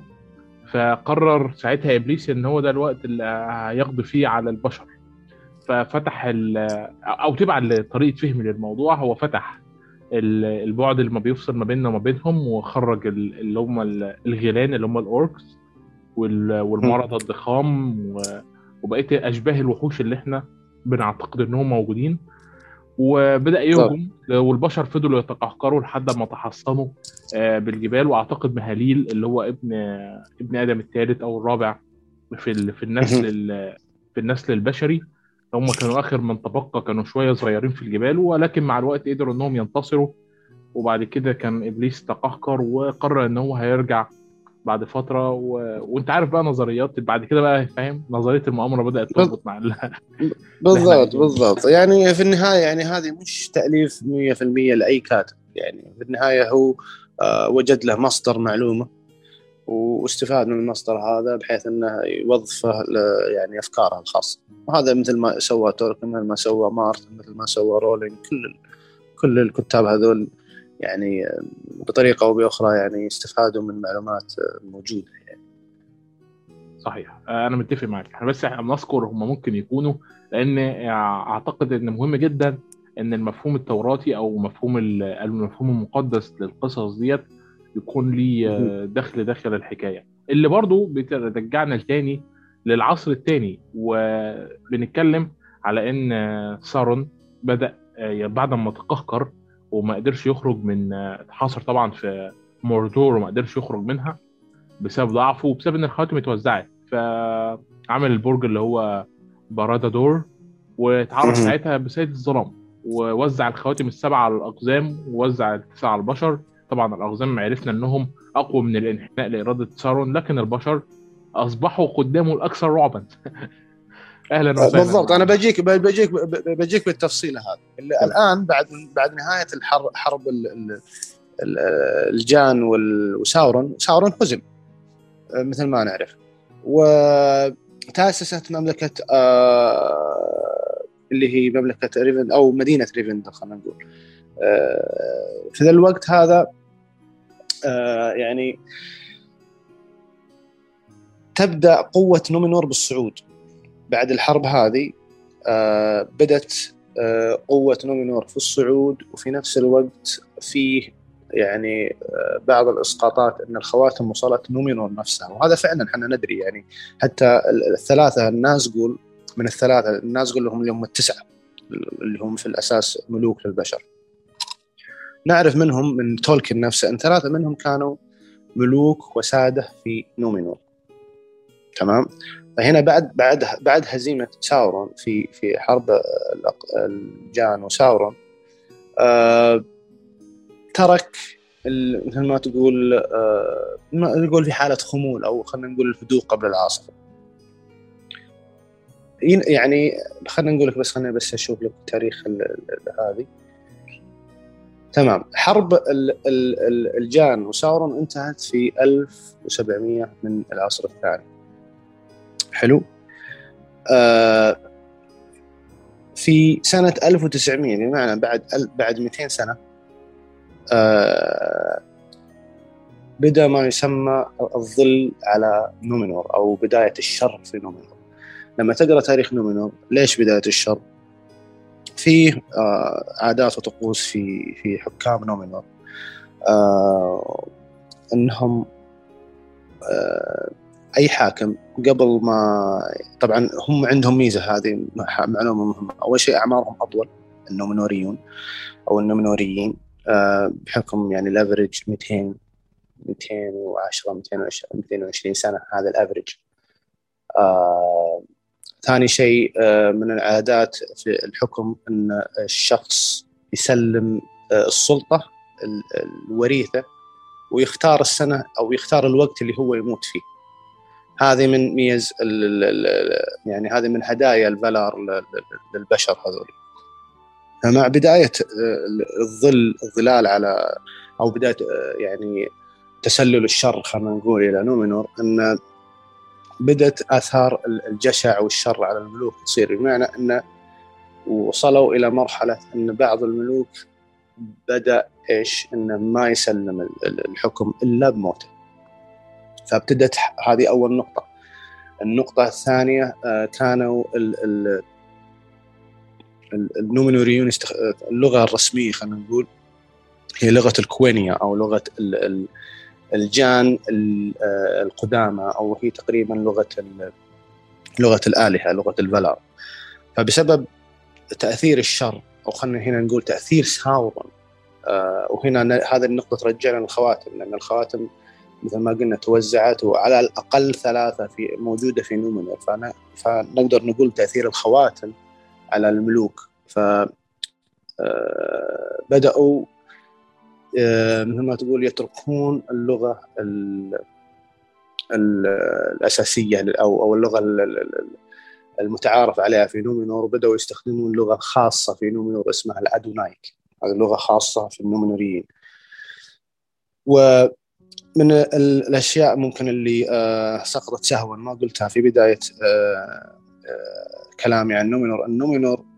[SPEAKER 1] فقرر ساعتها إبليس إن هو ده الوقت اللي هيقضي فيه على البشر. ففتح ال- أو تبع لطريقة فهمي للموضوع هو فتح ال- البعد اللي ما بيفصل ما بيننا وما بينهم وخرج ال- اللي هم ال- الغيلان اللي هم الأوركس وال- والمرضى الضخام وبقيه أشباه الوحوش اللي إحنا بنعتقد إنهم موجودين. وبدأ يهجم والبشر فضلوا يتقهقروا لحد ما تحصنوا آه، بالجبال. وأعتقد مهاليل اللي هو ابن ابن آدم الثالث أو الرابع في في النسل ال- في النسل البشري. هم كانوا آخر من تبقى كانوا شوية صغيرين في الجبال ولكن مع الوقت قدروا إنهم ينتصروا. وبعد كده كان إبليس تقهقر وقرر إن هو هيرجع بعد فترة. و... وأنت عارف بقى نظريات بعد كده بقى فاهم؟ نظرية المؤامرة بدأت تربط مع ال...
[SPEAKER 2] بالضبط بالضبط. يعني في النهاية يعني هذه مش تأليف 100% لأي كاتب. يعني في النهاية هو آه، وجد له مصدر معلومة. واستفاد من المصدر هذا بحيث إنه يوظفه يعني أفكاره الخاصة. وهذا مثل ما سوى تولكن مثل ما سوى مارتن مثل ما سوى رولينج كل كل الكتاب هذول يعني بطريقة أو بأخرى يعني استفادوا من معلومات موجودة يعني.
[SPEAKER 1] صحيح. أنا متفق معاك إحنا بس إحنا بنذكر هم ممكن يكونوا لأن أعتقد إن مهم جدا إن المفهوم التوراتي أو مفهوم ال- المفهوم المقدس للقصص ديت يكون ليه آه، دخل داخل الحكاية. اللي برضو بترجعنا لتاني للعصر الثاني وبنتكلم على إن آه، سارون بدأ آه، بعد ما تقهقر وما قدرش يخرج من اتحاصر طبعا في موردور وما قدرش يخرج منها بسبب ضعفه وبسبب إن الخواتم اتوزعت. فعمل البرج اللي هو بارادادور واتعرف
[SPEAKER 2] مهم.
[SPEAKER 1] ساعتها بسيد الظلام ووزع الخواتم السبعة على الأقزام ووزع التسعة على البشر طبعا الأقزام عرفنا إنهم أقوى من الانحناء لإرادة سارون لكن البشر أصبحوا قدامه الأكثر رعبا. أهلا وسهلا.
[SPEAKER 2] بالضبط. أنا بجيك بجيك بجيك بالتفصيل هذا اللي الآن بعد بعد نهاية الحرب حرب ال- ال- ال- الجان وساورون ساورون هزم مثل ما نعرف. وتأسست مملكة آه، اللي هي مملكة ريفن أو مدينة ريفندل خلينا نقول. في ذا الوقت هذا آه، يعني تبدأ قوة نومينور بالصعود. بعد الحرب هذه آه، بدت آه، قوة نومينور في الصعود وفي نفس الوقت فيه يعني آه، بعض الإسقاطات إن الخواتم وصلت نومينور نفسها. وهذا فعلا إحنا ندري يعني. حتى ال- الثلاثة النازقول من الثلاثة النازقول اللي هم اللي هم التسعة اللي هم في الأساس ملوك للبشر. نعرف منهم من تولكن نفسه أن ثلاثة منهم كانوا ملوك وسادة في نومينور تمام؟ فهنا بعد بعد بعد هزيمة ساورون في في حرب الجان وساورون آه ترك مثل ما تقول آه نقول في حالة خمول أو خلينا نقول الهدوء قبل العاصفه يعني خلينا نقول لك بس خلينا بس أشوف لك تاريخ هذه. تمام. حرب ال- ال- ال- الجان وساورون انتهت في 1700 من العصر الثاني. حلو. آه في سنة 1900 بمعنى بعد بعد 200 سنة آه بدأ ما يسمى الظل على نومينور أو بداية الشر في نومينور. لما تقرأ تاريخ نومينور ليش بداية الشر؟ فيه آه عادات وطقوس في في حكام نومينور آه إنهم آه أي حاكم قبل ما طبعا هم عندهم ميزة هذه معلومة مهمة. أول شيء أعمارهم أطول النومينوريون أو النومينوريين آه، بحكم يعني ال average 200 210 220 220 سنة هذا ال average ثاني شيء آه، من العادات في الحكم إن الشخص يسلم آه، السلطة ال- الوريثة ويختار السنة أو يختار الوقت اللي هو يموت فيه. هذه من ميز يعني هذه من هدايا ل- للبشر هذول. فمع بداية آه، الظل الظلال على أو بداية آه، يعني تسلل الشر خلينا نقول إلى نومينور أن بدأت آثار الجشع والشر على الملوك تصير. بمعنى أن وصلوا إلى مرحلة أن بعض الملوك بدأ إيش؟ أنه ما يسلم ال- ال- الحكم إلا بموته. فابتدت هذه أول نقطة. النقطة الثانية آه، كانوا ال- ال- ال- النومينوريون يستخ... اللغة الرسمية خلينا نقول هي لغة الكوينيا ال... ال... الجان ال- آه، القدامى أو هي تقريبا لغة ال... لغة الآلهة لغة الفالار فبسبب تأثير الشر أو خلينا هنا نقول تأثير ساورون آه، وهنا هذه النقطة ترجعنا للخواتم لأن الخواتم مثل ما قلنا توزعت وعلى الأقل ثلاثة في موجودة في نومينور فأنا فنقدر نقول تأثير الخواتم على الملوك. ف آه، بدأوا آه، مثل ما تقول يتركون اللغة ال- ال- الأساسية أو أو اللغة ال- ال- ال- المتعارف عليها في نومينور وبدأوا يستخدمون لغة خاصة في نومينور اسمها الأدونايك. هذه لغة خاصة في النومينوريين. ومن ال- الأشياء ممكن اللي آه، سقطت سهوا ما قلتها في بداية آه، آه، كلامي عن نومينور. النومينور آه،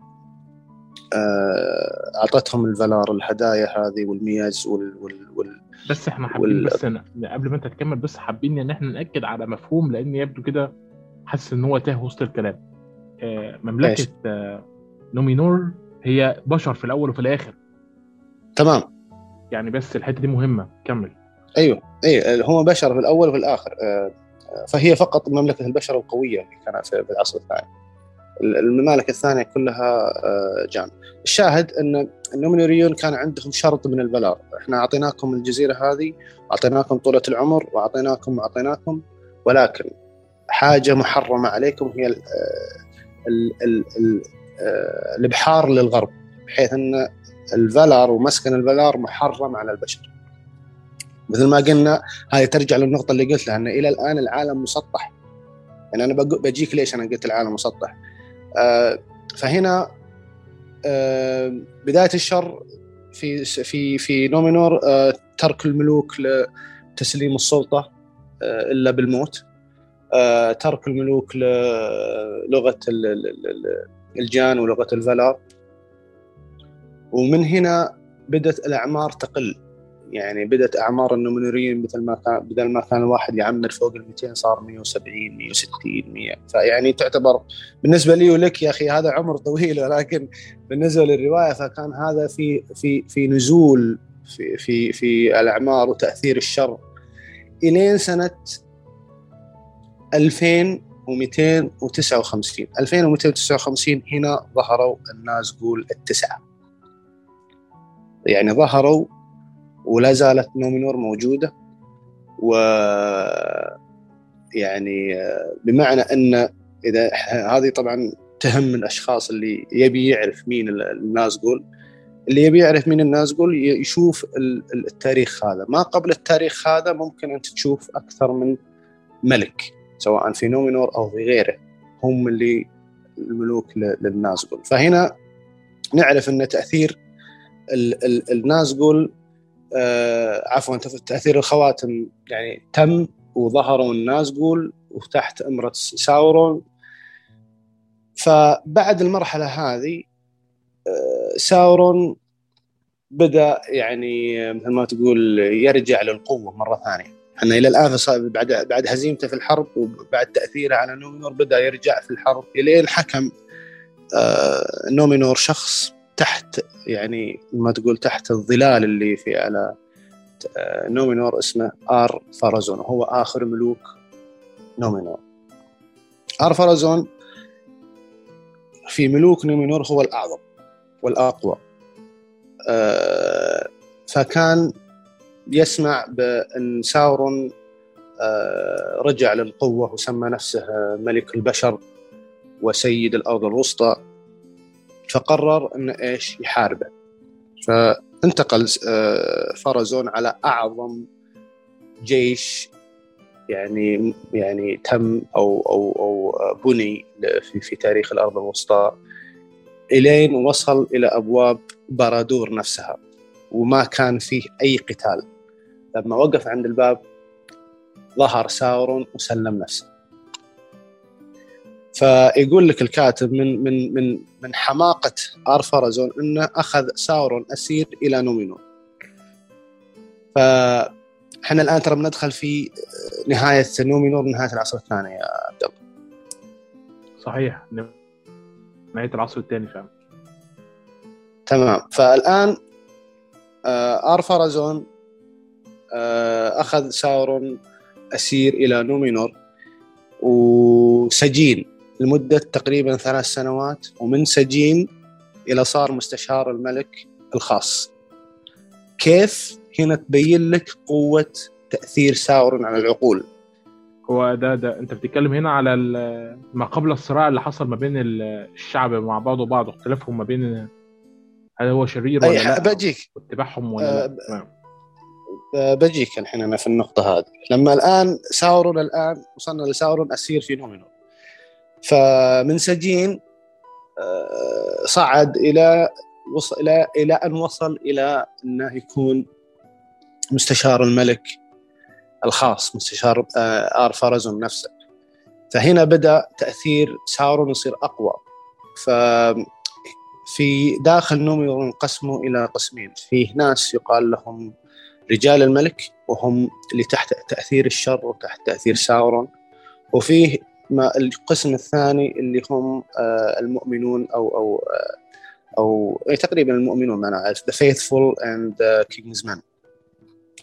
[SPEAKER 2] أعطتهم الفالار الهدايا هذه والميز وال, وال, وال
[SPEAKER 1] بس إحنا حابين
[SPEAKER 2] وال-
[SPEAKER 1] بس ن... قبل ما أنت تكمل بس حابين إن إحنا نأكد على مفهوم لأن يبدو كده حاسس إن هو تاه وسط الكلام. آه
[SPEAKER 2] مملكة.
[SPEAKER 1] آه نومينور هي بشر في الأول وفي الآخر.
[SPEAKER 2] تمام.
[SPEAKER 1] يعني بس الحتة دي مهمة. كمل.
[SPEAKER 2] أيوه اي هم بشر في الأول وفي الآخر. آه، آه، فهي فقط مملكة البشر القوية اللي كانت في العصر الثاني. الممالك الثانية كلها آه، جان. الشاهد إن النومينوريون كان عندهم شرط من الفالار إحنا أعطيناكم الجزيرة هذه أعطيناكم طولة العمر وأعطيناكم واعطيناكم ولكن حاجة محرمة عليكم هي ال- ال- ال- ال- الإبحار للغرب بحيث إن الفالار ومسكن الفالار محرم على البشر. مثل ما قلنا هذه ترجع للنقطة اللي قلت لها إن إلى الآن العالم مسطح. يعني أنا بجيك ليش أنا قلت العالم مسطح؟ آه فهنا آه بداية الشر في في في نومينور آه ترك الملوك لتسليم السلطة آه إلا بالموت. آه ترك الملوك للغة الجان ولغة الفالار. ومن هنا بدأت الأعمار تقل. يعني بدأت أعمار النومينوريين مثل ما كان بدل ما كان الواحد يعمر فوق ال 200 صار 170 160 100 فيعني تعتبر بالنسبة لي ولك يا أخي هذا عمر طويل ولكن بالنسبة للرواية فكان هذا في في في نزول في في في الأعمار وتأثير الشر. إلين سنة 2259 2259 هنا ظهروا النازغول التسعة. يعني ظهروا ولا زالت نومينور موجودة. و يعني بمعنى إن إذا هذه طبعا تهم الأشخاص اللي يبي يعرف مين النازغول اللي يبي يعرف مين النازغول يشوف التاريخ هذا. ما قبل التاريخ هذا ممكن أنت تشوف أكثر من ملك سواء في نومينور أو في غيره. هم اللي الملوك للنازغول فهنا نعرف إن تأثير النازغول آه عفوا تأثير الخواتم يعني تم وظهروا النازغول وتحت أمرة ساورون. فبعد المرحلة هذه آه ساورون بدأ يعني مثل ما تقول يرجع للقوة مرة ثانية. إحنا إلى الآن بعد بعد هزيمته في الحرب وبعد تأثيره على نومينور بدأ يرجع في الحرب الين حكم آه نومينور شخص تحت يعني ما تقول تحت الظلال اللي في على نومينور اسمه آر فارازون هو آخر ملوك نومينور. آر فارازون في ملوك نومينور هو الأعظم والأقوى. فكان يسمع بأن ساورون رجع للقوة وسمى نفسه ملك البشر وسيد الأرض الوسطى. فقرر انه إيش يحاربه. فانتقل فرزون على أعظم جيش يعني يعني تم أو أو أو بني في في تاريخ الأرض الوسطى إلين وصل إلى أبواب بارادور نفسها وما كان فيه أي قتال. لما وقف عند الباب ظهر ساورون وسلم نفسه. فيقول لك الكاتب من من من من حماقة أرفرزون إنه أخذ ساورون أسير إلى نومينور فإحنا الآن ترى بندخل في نهاية نومينور نهاية العصر الثاني يا عبد الله
[SPEAKER 1] صحيح. نهاية العصر الثاني فعلا.
[SPEAKER 2] تمام. فالآن أرفرزون أخذ ساورون أسير إلى نومينور وسجين لمدة تقريبا ثلاث سنوات ومن سجين إلى صار مستشار الملك الخاص. كيف هنا تبين لك قوة تأثير ساورون على العقول؟
[SPEAKER 1] هو ده ده أنت بتتكلم هنا على ما قبل الصراع اللي حصل ما بين الشعب مع بعض وبعض واختلافهم ما بين هل هو شرير ولا لا
[SPEAKER 2] بجيك.
[SPEAKER 1] وأتباعهم ولا
[SPEAKER 2] أه لا بجيك الحين أنا في النقطة هذه. لما الآن ساورون الآن وصلنا لساورون أسير في نومينور فمن سجين صعد إلى وصل إلى إلى أن وصل إلى أنه يكون مستشار الملك الخاص مستشار آر فارازون نفسه. فهنا بدأ تأثير ساورون يصير أقوى. ف في داخل نوميور انقسموا إلى قسمين. فيه ناس يقال لهم رجال الملك وهم اللي تحت تأثير الشر وتحت تأثير ساورون. وفيه ما القسم الثاني اللي هم المؤمنون أو أو أو تقريبا المؤمنون معناها faithful and the king's men.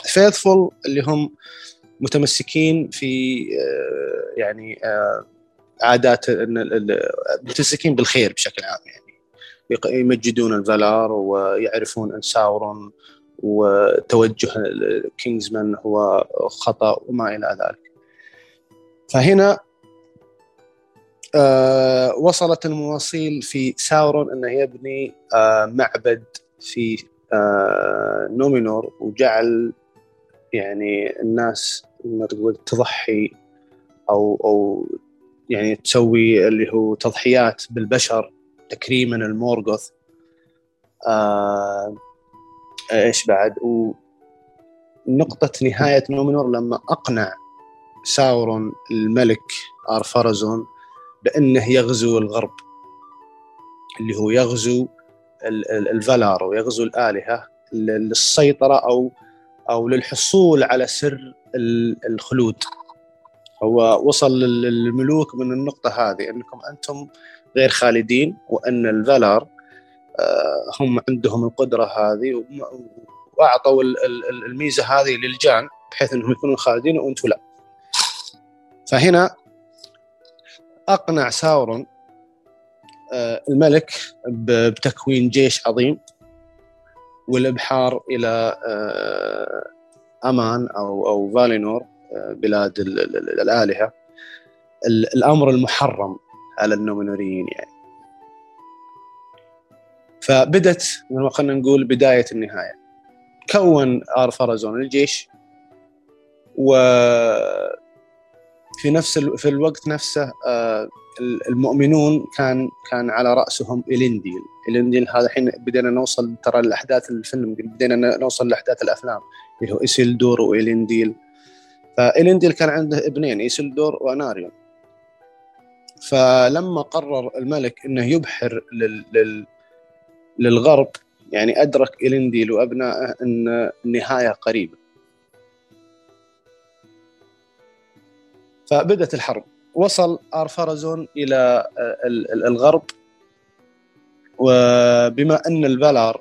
[SPEAKER 2] Faithful اللي هم متمسكين في يعني عادات متمسكين بالخير بشكل عام يعني. يمجدون الفالار ويعرفون أن ساورون وتوجه King's Men هو خطأ وما إلى ذلك. فهنا آه وصلت المواصيل في ساورون انه يبني آه معبد في آه نومينور وجعل يعني الناس ما تقول تضحي أو أو يعني تسوي اللي هو تضحيات بالبشر تكريما المورغوث. آه إيش بعد؟ ونقطة نهاية نومينور لما أقنع ساورون الملك ارفرزون بأنه يغزو الغرب اللي هو يغزو الفالار ويغزو الآلهة للسيطرة أو أو للحصول على سر الخلود. هو وصل للملوك من النقطة هذه أنكم أنتم غير خالدين وأن الفالار آه، هم عندهم القدرة هذه وأعطوا الميزة هذه للجان بحيث أنهم يكونوا خالدين وأنتم لا. فهنا أقنع ساورون آه، الملك بتكوين جيش عظيم والإبحار إلى آه، أمان أو أو فالينور آه، بلاد الآلهة. الأمر المحرم على النومينوريين يعني. فبدت خلينا نقول بداية النهاية. كون ارفرزون الجيش و في نفس في الوقت نفسه آه، المؤمنون كان كان على رأسهم إلينديل. إلينديل هذا الحين بدينا نوصل ترى لأحداث الفيلم بدينا نوصل لأحداث الأفلام اللي هو إيسيلدور وإلينديل. فإلينديل كان عنده ابنين إيسيلدور وأناريون. فلما قرر الملك إنه يبحر لل... لل... للغرب يعني أدرك إلينديل وأبنائه إن النهاية قريبة. فبدت الحرب. وصل آر فارازون إلى آه، الغرب. وبما أن الفالار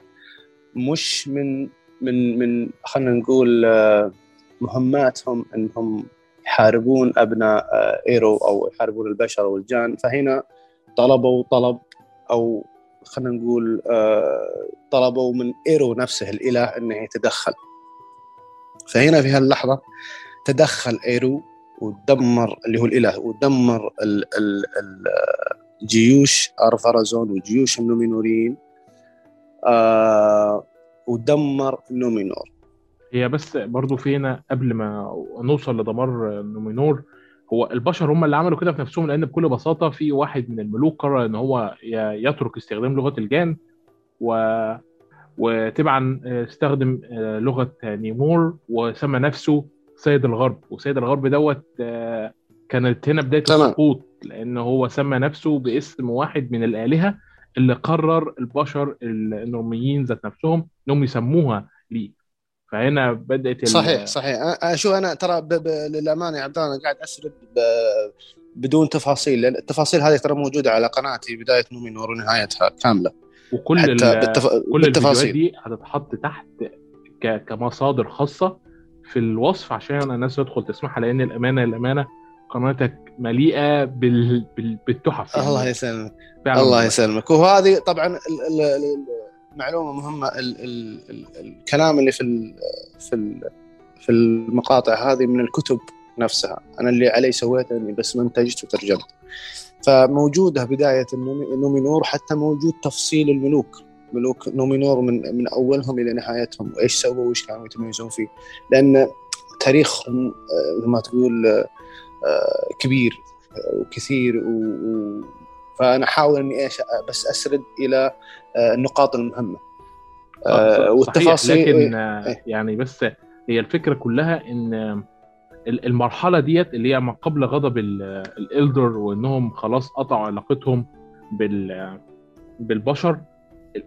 [SPEAKER 2] مش من من من خلينا نقول آه، مهماتهم إنهم يحاربون أبناء آه، إيرو أو يحاربون البشر والجان فهنا طلبوا طلب أو خلينا نقول طلبوا من إيرو نفسه الإله إنه يتدخل. فهنا في هاللحظة تدخل إيرو ودمر اللي هو الإله ودمر ال ال الجيوش آر فارازون وجيوش النومينوريين آه ودمر نومينور.
[SPEAKER 1] هي بس برضو فينا قبل ما نوصل لدمار نومينور هو البشر هم اللي عملوا كده في نفسهم لأن بكل بساطة في واحد من الملوك قرر إن هو يترك استخدام لغة الجان و وطبعا استخدم آه، لغة نومينور وسمى نفسه سيد الغرب وسيد الغرب دوت آه، كانت هنا بداية السقوط لأن هو سمى نفسه باسم واحد من الآلهة اللي قرر البشر النومينوريين ذات نفسهم إنهم يسموها ليه فهنا بدأت
[SPEAKER 2] صحيح صحيح. شو أنا ترى ب... ب... للأمانة يا عبد الله قاعد أسرد ب... بدون تفاصيل لأن التفاصيل هذه ترى موجودة على قناتي بداية نومينور ونهايتها كاملة.
[SPEAKER 1] وكل بالتف... كل الفيديوهات دي هتتحط تحت ك... كمصادر خاصة في الوصف عشان الناس تدخل تسمعها لأن الأمانة الأمانة قناتك مليئة بال... بال... بالتحف.
[SPEAKER 2] يعني الله يسلمك. الله يسلمك. وهذه طبعا المعلومة مهمة ال... ال... ال... الكلام اللي في ال... في ال... في المقاطع هذه من الكتب نفسها. أنا اللي علي سويته اني بس منتجت وترجمت. فموجودة بداية النومينور حتى موجود تفصيل الملوك. ملوك نومينور من من أولهم إلى نهايتهم وإيش سووا وإيش كانوا يتميزون فيه. لأن تاريخهم آه، مثل ما تقول آه، كبير آه، وكثير و... فأنا أحاول إني إيش بس أسرد إلى النقاط المهمة.
[SPEAKER 1] والتفاصيل لكن إيه؟ يعني بس هي الفكرة كلها إن المرحلة ديت اللي هي ما قبل غضب الإلدر وإنهم خلاص قطعوا علاقتهم بال بالبشر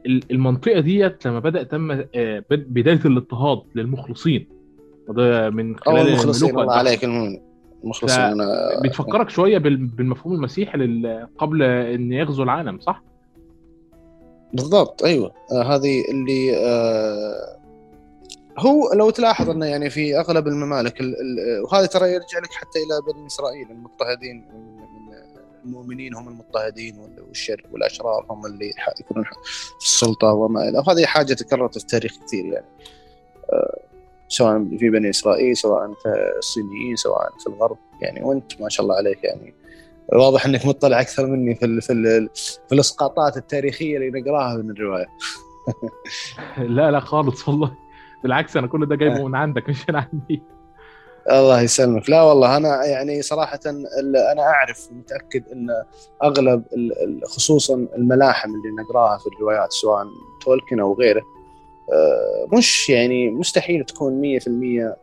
[SPEAKER 1] المنطقة ديت لما بدأ تم آه، بداية الاضطهاد للمخلصين. وده من
[SPEAKER 2] خلال المخلصين الله عليك المخلصين
[SPEAKER 1] بتفكرك شوية بالمفهوم المسيحي قبل إن يغزو العالم صح؟
[SPEAKER 2] بالضبط أيوه. آه هذه اللي آه هو لو تلاحظ إنه يعني في أغلب الممالك وهذا ترى يرجع لك حتى إلى بني إسرائيل المضطهدين. المؤمنين هم المضطهدين والشر والأشرار هم اللي يكونون في السلطة وما إلى. وهذه حاجة تكررت في التاريخ كثير يعني. آه، سواء في بني إسرائيل سواء في الصينيين سواء في الغرب. يعني وأنت ما شاء الله عليك يعني. واضح إنك مطلع أكثر مني في ال في ال في الإسقاطات التاريخية اللي نقراها من الرواية.
[SPEAKER 1] لا لا خالص والله. بالعكس أنا كل ده جايبه من عندك مش من عندي.
[SPEAKER 2] الله يسلمك. لا والله أنا يعني صراحة أنا أعرف ومتأكد إن أغلب خصوصا الملاحم اللي نقراها في الروايات سواء تولكن أو غيره آه، مش يعني مستحيل تكون 100%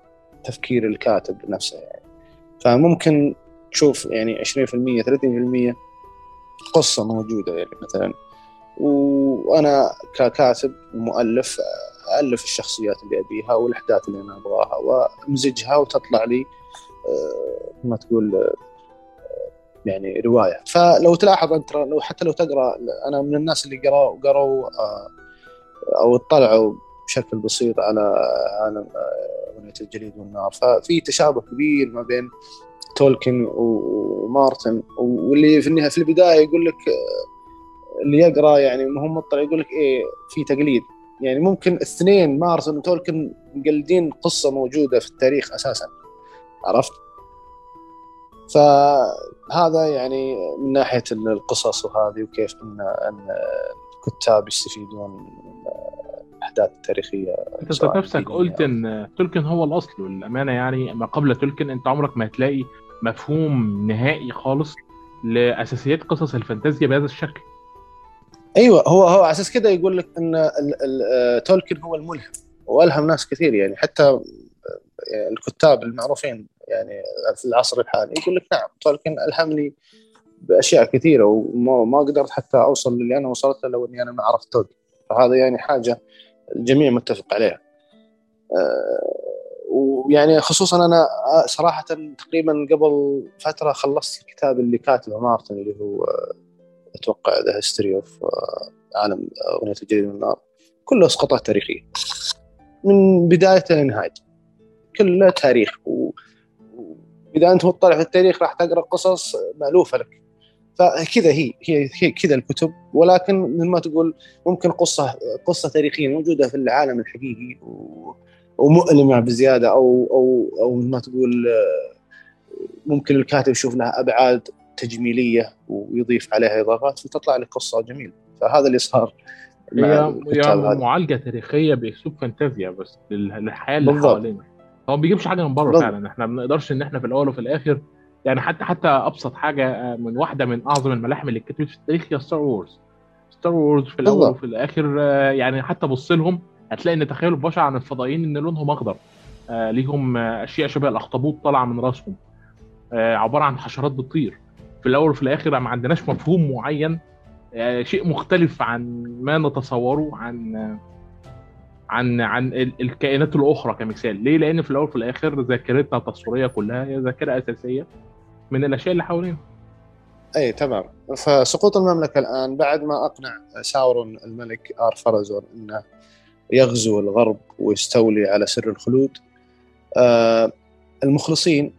[SPEAKER 2] تفكير الكاتب نفسه يعني. فممكن تشوف يعني 20% 30% قصة موجودة يعني مثلا. وأنا ككاتب ومؤلف ألف الشخصيات اللي أبيها والأحداث اللي أنا أبغاها وأمزجها وتطلع لي آه، ما تقول آه، يعني رواية. فلو تلاحظ أنت لو حتى لو تقرأ أنا من الناس اللي قرأوا قرأوا آه، أو اطلعوا بشكل بسيط على عالم أغنية الجليد والنار. ففي تشابه كبير ما بين تولكن ومارتن واللي في النهاية في البداية يقول لك اللي يقرأ يعني ما هو مطلع يقول لك إيه في تقليد. يعني ممكن اثنين مارتن وتولكن مقلدين قصة موجودة في التاريخ أساسا. عرفت؟ فهذا يعني من ناحية القصص وهذه وكيف ان إن الكتاب يستفيدون من الأحداث التاريخية.
[SPEAKER 1] أنت نفسك قلت إن تولكن هو الأصل والأمانة يعني ما قبل تولكن أنت عمرك ما هتلاقي مفهوم نهائي خالص لأساسيات قصص الفانتازيا بهذا الشكل.
[SPEAKER 2] أيوه هو هو على أساس كذا يقول لك إن آه، تولكن هو الملهم. وألهم ناس كثير يعني حتى آه، الكتاب المعروفين يعني في العصر الحالي يقول لك نعم تولكن الهمني بأشياء كثيرة وما ما قدرت حتى أوصل للي أنا وصلت له لو إني أنا ما عرفت تولكن. فهذا يعني حاجة الجميع متفق عليها. آه، ويعني خصوصا أنا صراحة تقريبا قبل فترة خلصت الكتاب اللي كاتبه مارتن اللي هو أتوقع The History of عالم أغنية الجليد والنار. كله إسقاطات تاريخية. من بدايته لنهايته كله تاريخ. واذا أنت مطلع في التاريخ راح تقرأ قصص مألوفة لك. فكذا هي هي, هي كذا الكتب. ولكن مثل ما تقول ممكن قصة قصة تاريخية موجودة في العالم الحقيقي و... ومؤلمة بزيادة أو أو أو ما تقول آه، ممكن الكاتب يشوف لها أبعاد تجميلية ويضيف عليها إضافات فتطلع لك قصة جميلة. فهذا اللي صار
[SPEAKER 1] هي يعني معالجة تاريخية باسلوب فانتازيا بس للحياة اللي حوالينا. هو ما بيجيبش حاجة من بره فعلا. إحنا ما بنقدرش إن إحنا في الأول وفي الآخر يعني حتى حتى أبسط حاجة آه، من واحدة من أعظم الملاحم اللي اتكتبت في التاريخ هي ستار وورز ستار وورز في الأول وفي الآخر آه، يعني حتى بص لهم هتلاقي إن تخيل البشر عن الفضائيين إن لونهم أخضر. آه ليهم أشياء شبه الأخطبوط طالعة من راسهم. آه عبارة عن حشرات بتطير. في الأول وفي الآخر ما عندناش مفهوم معين آه، شيء مختلف عن ما نتصوره عن عن عن الكائنات الأخرى كمثال. ليه؟ لأن في الأول وفي الآخر ذاكرتنا التصويرية كلها هي ذاكرة أساسية من الأشياء اللي حوالينا.
[SPEAKER 2] أي تمام. فسقوط المملكة الآن بعد ما أقنع ساورون الملك آر فارازون إنه يغزو الغرب ويستولي على سر الخلود آه المخلصين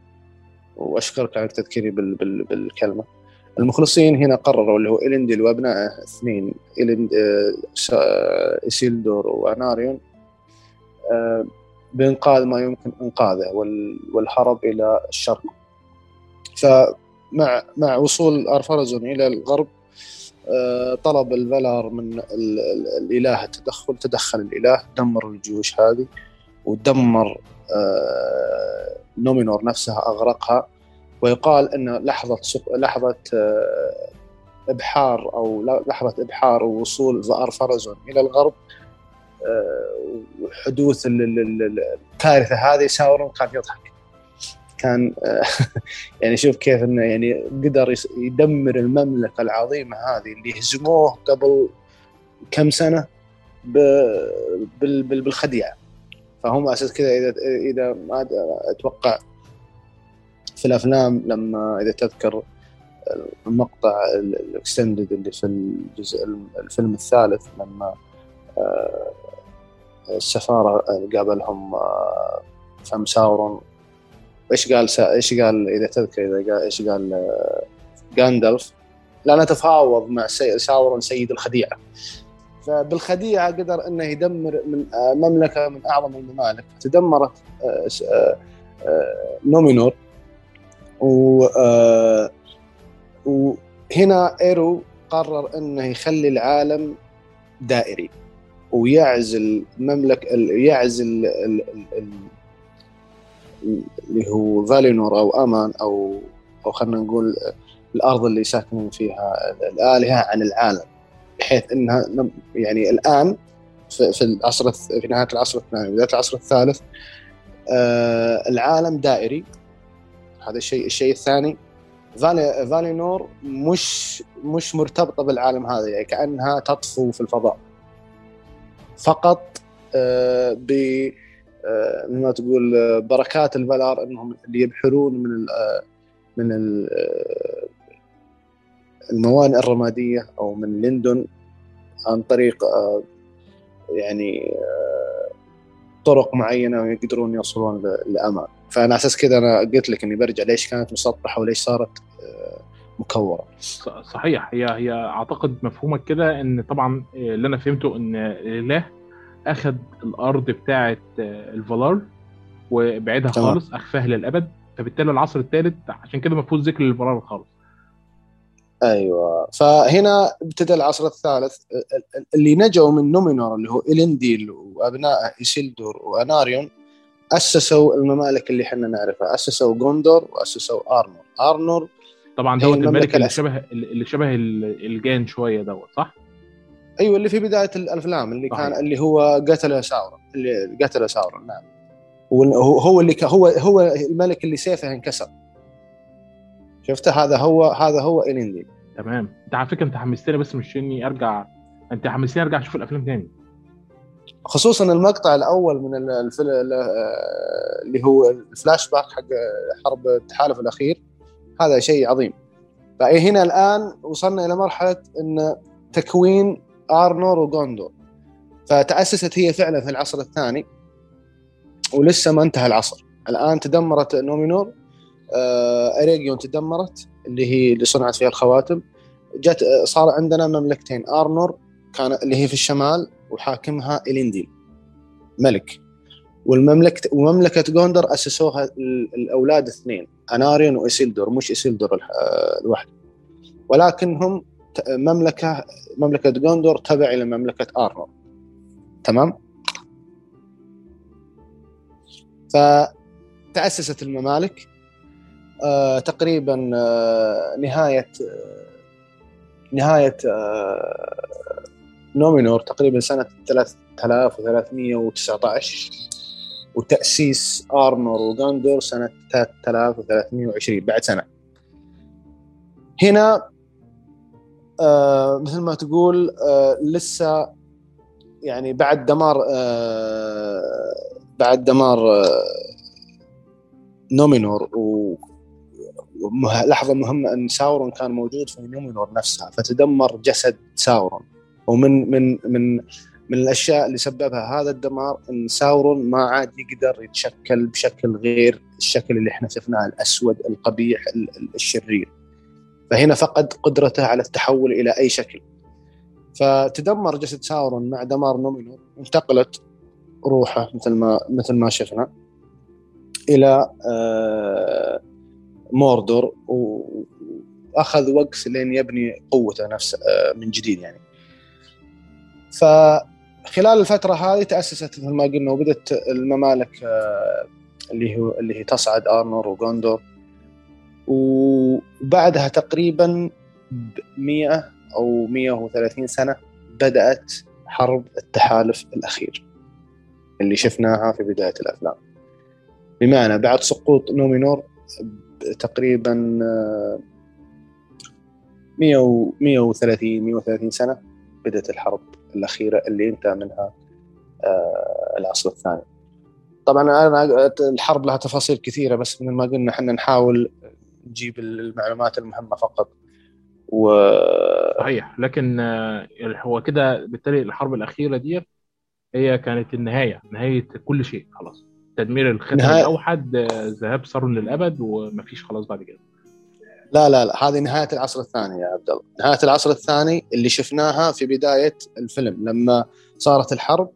[SPEAKER 2] وأشكرك على تذكيري بال بال بالكلمة. المخلصين هنا قرروا اللي هو إلينديل وأبنائه اثنين إلند إسيلدور وأناريون. آه، بإنقاذ ما يمكن إنقاذه والهرب إلى الشرق. فمع مع وصول أرفرزون إلى الغرب آه، طلب الفلار من الإله التدخل تدخل الإله دمر الجيوش هذه ودمر آه، نومينور نفسها أغرقها ويقال إن لحظة لحظة آه، إبحار أو لحظة إبحار ووصول زار فرزون إلى الغرب آه، وحدوث الكارثة هذه ساورون كان يضحك. كان آه، يعني شوف كيف إنه يعني قدر يدمر المملكة العظيمة هذه اللي هزموه قبل كم سنة بالخديعة. فهم أساس كذا اذا إذا ما أتوقع في الأفلام لما إذا تذكر المقطع الاكستندد اللي في الجزء الفيلم الثالث لما آه، السفارة قابلهم آه، فم ساورون إيش قال سا... إيش قال إذا تذكر إذا قال إيش قال آه، جاندلف لا نتفاوض مع. ساورون سيد الخديعة فبالخديعة قدر إنه يدمر من مملكة من أعظم الممالك. تدمرت نومينور و هنا إيرو قرر إنه يخلي العالم دائري ويعزل مملك يعزل ال... ال... ال... اللي هو فالينور أو أمان أو أو خلينا نقول الأرض اللي ساكنين فيها الآلهة عن العالم. بحيث إنها يعني الآن في العصر في نهاية العصر الثاني بداية العصر الثالث آه العالم دائري. هذا الشيء الشيء الثاني. فالي فالينور مش مش مرتبطة بالعالم هذا يعني كأنها تطفو في الفضاء. فقط آه ب آه ما تقول بركات الفالار إنهم اللي يبحرون من من الموانئ الرمادية أو من لندن عن طريق يعني طرق معينة ويقدرون يوصلون لأمان فأنا أساس كذا أنا قلت لك إني برجع ليش كانت مسطحة وليش صارت آه، مكورة.
[SPEAKER 1] صحيح. هي هي أعتقد مفهومك كده إن طبعا آه، اللي أنا فهمته إن الاله أخذ الأرض بتاعه آه، الفالار وبعدها خالص أخفاها للأبد فبالتالي العصر الثالث عشان كده ما فيهوش ذكر للفالار خالص.
[SPEAKER 2] أيوه. فهنا ابتدى العصر الثالث اللي نجوا من نومينور اللي هو إلنديل وأبناء إسيلدور وأناريون أسسوا الممالك اللي إحنا نعرفها. أسسوا جوندور وأسسوا أرنور. أرنور
[SPEAKER 1] طبعا دوت الملك اللي شبه اللي شبه الجان شوية دوت صح؟
[SPEAKER 2] أيوه اللي في بداية الأفلام اللي صحيح. كان اللي هو قتل ساورون اللي قتل ساورون نعم. هو هو اللي هو هو الملك اللي سيفه انكسر. شفته هذا هو هذا هو إلينديل
[SPEAKER 1] تمام. أنت على فكرة أنت حمستني بس مش إني ارجع أنت حمستني أرجع أشوف الأفلام تاني.
[SPEAKER 2] خصوصا المقطع الأول من الفيلم اللي هو الفلاش باك حق حرب التحالف الأخير. هذا شيء عظيم. فهنا الآن وصلنا إلى مرحلة إن تكوين آرنور وجوندور فتأسست هي فعلا في العصر الثاني ولسه ما انتهى العصر. الآن تدمرت نومينور. اريجيون تدمرت اللي هي اللي صنعت فيها الخواتم. جت صار عندنا مملكتين ارنور كان اللي هي في الشمال وحاكمها الينديل ملك. والمملكة ومملكة جوندور أسسوها الأولاد اثنين أناريون وإسيلدور مش إسيلدور لوحده ولكنهم مملكة مملكة جوندور تبع إلى مملكة آرنور تمام؟ فتأسست الممالك. آه تقريبا آه نهاية آه نهاية آه نومينور تقريبا سنة 3319 وتأسيس آرنور وغاندور سنة 3320 بعد سنة. هنا مثل ما تقول لسه يعني بعد دمار بعد دمار نومينور و لحظة مهمة أن ساورون كان موجود في نومينور نفسها فتدمر جسد ساورون. ومن من من من الأشياء اللي سببها هذا الدمار إن ساورون ما عاد يقدر يتشكل بشكل غير الشكل اللي إحنا شفناه الأسود القبيح الشرير. فهنا فقد قدرته على التحول إلى أي شكل. فتدمر جسد ساورون مع دمار نومينور انتقلت روحه مثل ما مثل ما شفنا إلى آه، موردور واخذ وقت لين يبني قوته نفسه آه، من جديد يعني. فخلال الفترة هذه تأسست مثل ما قلنا وبدت الممالك آه، اللي هو اللي هي تصعد آرنور وغوندور. وبعدها تقريبا 100 أو 130 سنة بدأت حرب التحالف الأخير اللي شفناها في بداية الأفلام. بمعنى بعد سقوط نومينور تقريبا 100 130 130 سنة بدأت الحرب الأخيرة اللي انتهى منها آه، العصر الثاني. طبعا أنا الحرب لها تفاصيل كثيرة بس مثل ما قلنا إحنا نحاول نجيب المعلومات المهمة فقط. و
[SPEAKER 1] صحيح لكن آه، هو كده بالتالي الحرب الأخيرة دي هي كانت النهاية نهاية كل شيء خلاص تدمير الختم نهاية... الأوحد ذهاب سارون للأبد ومفيش خلاص بعد كده.
[SPEAKER 2] لا لا لا هذه نهاية العصر الثاني يا عبد الله. نهاية العصر الثاني اللي شفناها في بداية الفيلم لما صارت الحرب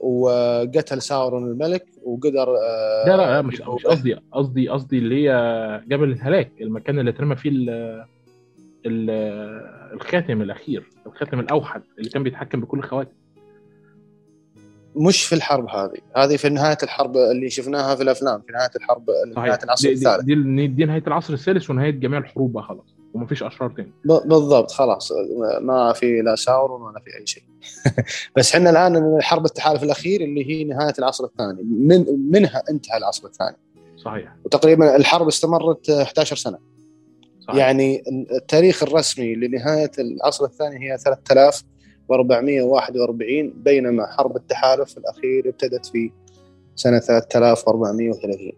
[SPEAKER 2] وقتل ساورون الملك وقدر
[SPEAKER 1] آه لا لا مش مش قصدي قصدي قصدي اللي هي جبل الهلاك المكان اللي اترمى فيه الخاتم الأخير الخاتم الأوحد اللي كان بيتحكم بكل الخواتم
[SPEAKER 2] مش في الحرب هذه. هذه في نهاية الحرب اللي شفناها في الأفلام في نهاية الحرب نهاية العصر الثالث.
[SPEAKER 1] دي, دي, دي نهاية العصر الثالث ونهاية جميع الحروب بقى خلاص ومفيش أشرار تاني
[SPEAKER 2] بالضبط خلاص. ما في لا ساورون ولا في أي شيء. بس إحنا الآن حرب التحالف الأخير اللي هي نهاية العصر الثاني. من منها انتهى العصر الثاني.
[SPEAKER 1] صحيح.
[SPEAKER 2] وتقريبا الحرب استمرت 11 سنة.
[SPEAKER 1] صحيح.
[SPEAKER 2] يعني التاريخ الرسمي لنهاية العصر الثاني هي 3441 بينما حرب التحالف الأخير ابتدت في سنة 3430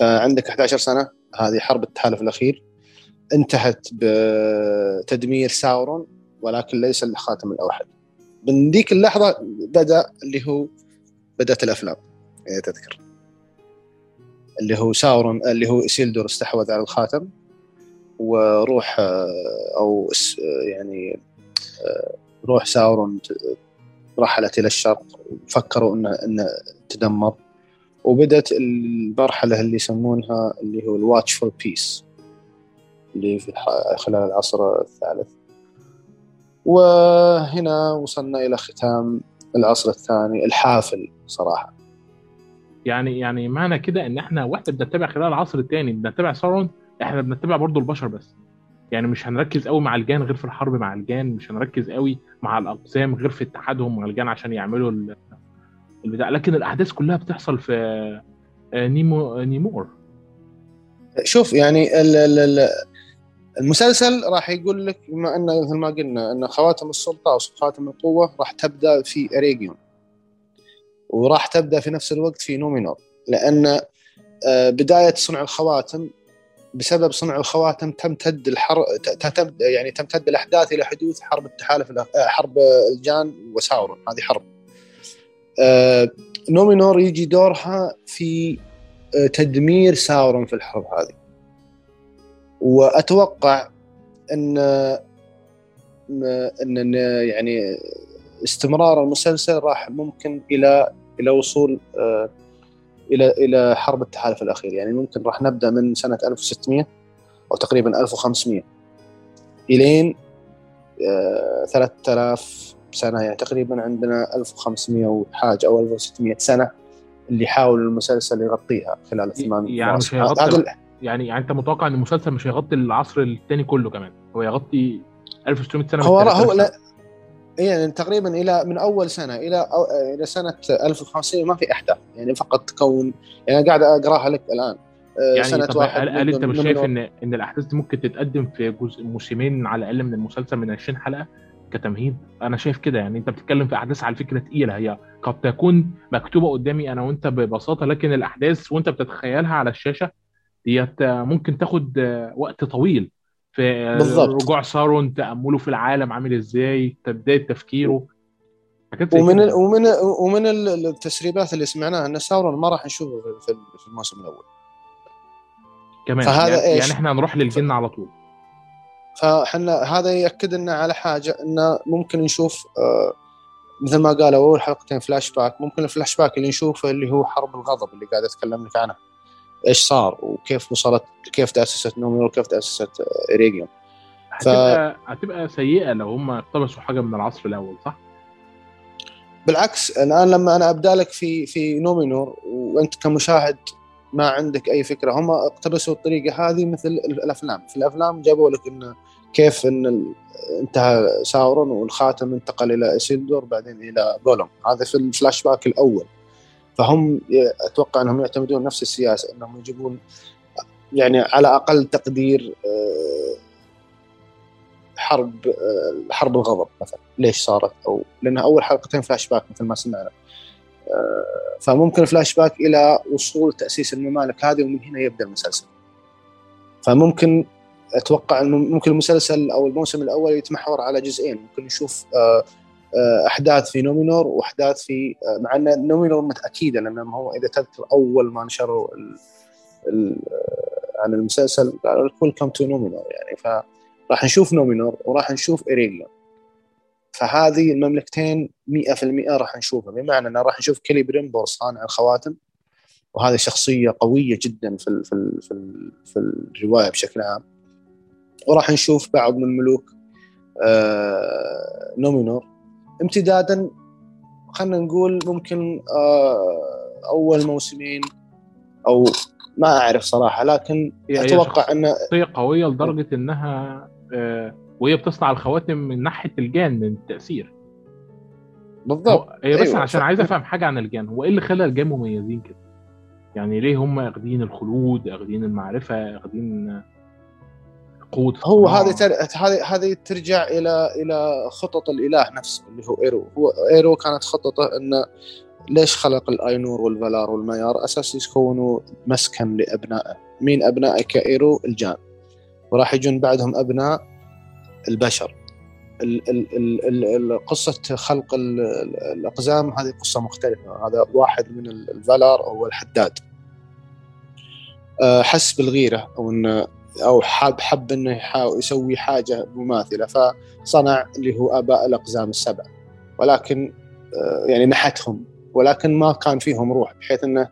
[SPEAKER 2] فعندك 11 سنة هذه حرب التحالف الأخير. انتهت بتدمير ساورون ولكن ليس الخاتم الأوحد. من ذيك اللحظة بدأ اللي هو بدأت الأفلام إذا تذكر. اللي هو ساورون اللي هو إسيلدور استحوذ على الخاتم. وروح أو يعني روح ساورون رحلت إلى الشرق. وفكروا انه انه تدمر. وبدت المرحلة اللي يسمونها اللي هو ال Watchful Peace اللي في خلال العصر الثالث. وهنا وصلنا إلى ختام العصر الثاني الحافل صراحة.
[SPEAKER 1] يعني يعني معنى كده إن إحنا وإحنا بنتبع خلال العصر الثاني بنتبع سارون إحنا بنتبع برضو البشر بس. يعني مش هنركز قوي مع الجان غير في الحرب مع الجان مش هنركز قوي مع الأقسام غير في اتحادهم مع الجان عشان يعملوا البتاع. لكن الأحداث كلها بتحصل في نومي نومينور.
[SPEAKER 2] شوف يعني المسلسل راح يقول لك بما إن مثل ما قلنا إن خواتم السلطة أو خواتم القوة راح تبدأ في أريجيون. وراح تبدأ في نفس الوقت في نومينور. لأن بداية صنع الخواتم بسبب صنع الخواتم تمتد الحرب يعني تمتد الأحداث إلى حدوث حرب التحالف حرب الجان وساورون هذه حرب. نومينور يجي دورها في تدمير ساورون في الحرب هذه. وأتوقع إن إن يعني استمرار المسلسل راح ممكن إلى إلى وصول إلى إلى حرب التحالف الأخير. يعني ممكن راح نبدأ من سنة 1600 أو تقريبا 1500 إلين 3000 سنة. يعني تقريبا عندنا 1500 وحاجه أو 1600 سنة اللي حاول المسلسل يغطيها خلال الثمان
[SPEAKER 1] يعني مش هيغطي يعني يعني أنت متوقع إن المسلسل مش هيغطي العصر الثاني كله كمان؟ هو يغطي 1600 سنة
[SPEAKER 2] هو هو لا يعني تقريبا إلى من أول سنة إلى أو إلى سنة 1500 ما في احداث يعني فقط تكون يعني قاعد أقراها لك الآن.
[SPEAKER 1] يعني سنة طب واحد هل, هل أنت مش شايف ان إن الأحداث دي ممكن تتقدم في جزء موسمين على الأقل من المسلسل من 20 حلقة كتمهيد؟ أنا شايف كده يعني أنت بتتكلم في أحداث على فكرة تقيلة هي قد تكون مكتوبة قدامي أنا وأنت ببساطة لكن الأحداث وأنت بتتخيلها على الشاشة ديت ممكن تاخد وقت طويل. في بالضبط. رجوع سارون تأمله في العالم عامل إزاي؟ بداية تفكيره.
[SPEAKER 2] ومن ال ومن ومن التسريبات اللي سمعناها إن ساورون ما راح نشوفه في الموسم الأول.
[SPEAKER 1] كمان فهذا يعني, إيش؟ يعني إحنا هنروح للجان على طول.
[SPEAKER 2] فإحنا هذا يأكد لنا على حاجة إنه ممكن نشوف آه مثل ما قالوا أول حلقتين فلاش باك ممكن الفلاش باك اللي نشوفه اللي هو حرب الغضب اللي قاعد أتكلم لك عنه. إيش صار وكيف وصلت كيف تأسست نومينور وكيف تأسست اريجيون
[SPEAKER 1] هتبقى ف... هتبقى سيئة لو هم اقتبسوا حاجة من العصر الأول صح؟
[SPEAKER 2] بالعكس الآن لما أنا أبدأ لك في في نومينور وأنت كمشاهد ما عندك أي فكرة هم اقتبسوا الطريقة هذه مثل الأفلام. في الأفلام جابوا لك انه كيف إن انتهى ساورون والخاتم انتقل إلى إسيلدور بعدين إلى جولوم هذا في الفلاش باك الأول. فهم أتوقع أنهم يعتمدون نفس السياسة أنهم يجيبون يعني على أقل تقدير حرب حرب الغضب مثلا ليش صارت؟ أو لأنها أول حلقتين فلاش باك مثل ما سمعنا. فممكن فلاش باك إلى وصول تأسيس الممالك هذه ومن هنا يبدأ المسلسل. فممكن أتوقع إنه ممكن المسلسل أو الموسم الأول يتمحور على جزئين ممكن نشوف أحداث في نومينور وأحداث في مع أن نومينور متأكدة لأن هو إذا تذكر أول ما نشروا ال ال عن المسلسل قالوا لك welcome to نومينور يعني. فراح نشوف نومينور وراح نشوف اريجيون فهذه المملكتين 100% راح نشوفها. بمعنى ان راح نشوف كيليبريمبور صانع الخواتم. وهذه شخصية قوية جدا في ال في ال في, ال في الرواية بشكل عام. وراح نشوف بعض من ملوك آه، نومينور. امتدادا خلينا نقول ممكن آه، أول موسمين أو ما أعرف صراحة لكن أتوقع إن
[SPEAKER 1] هي قويه لدرجة إنها آه، وهي بتصنع الخواتم من ناحية الجان من التأثير.
[SPEAKER 2] بالضبط.
[SPEAKER 1] هي بس أيوة. عشان عايز أفهم حاجة عن الجان هو إيه اللي خلى الجان مميزين كده؟ يعني ليه هم اخدين الخلود اخدين المعرفة اخدين قوه
[SPEAKER 2] هو هذه. هذه هذه ترجع إلى إلى خطط الإله نفسه اللي هو إيرو. هو إيرو كانت خطته إنه ليش خلق الأينور والفلار والميار؟ أساس يكونوا مسكن لأبنائه مين أبنائه؟ كإيرو الجان. وراح يجون بعدهم أبناء البشر. ال ال ال ال قصة خلق الأقزام هذه قصة مختلفة. هذا واحد من الفالار أو الحداد. آه، حس بالغيرة أو أنه أو حاب حب أنه يحاول يسوي حاجة مماثلة فصنع اللي هو آباء الأقزام السبع. ولكن آه، يعني نحتهم. ولكن ما كان فيهم روح بحيث أنه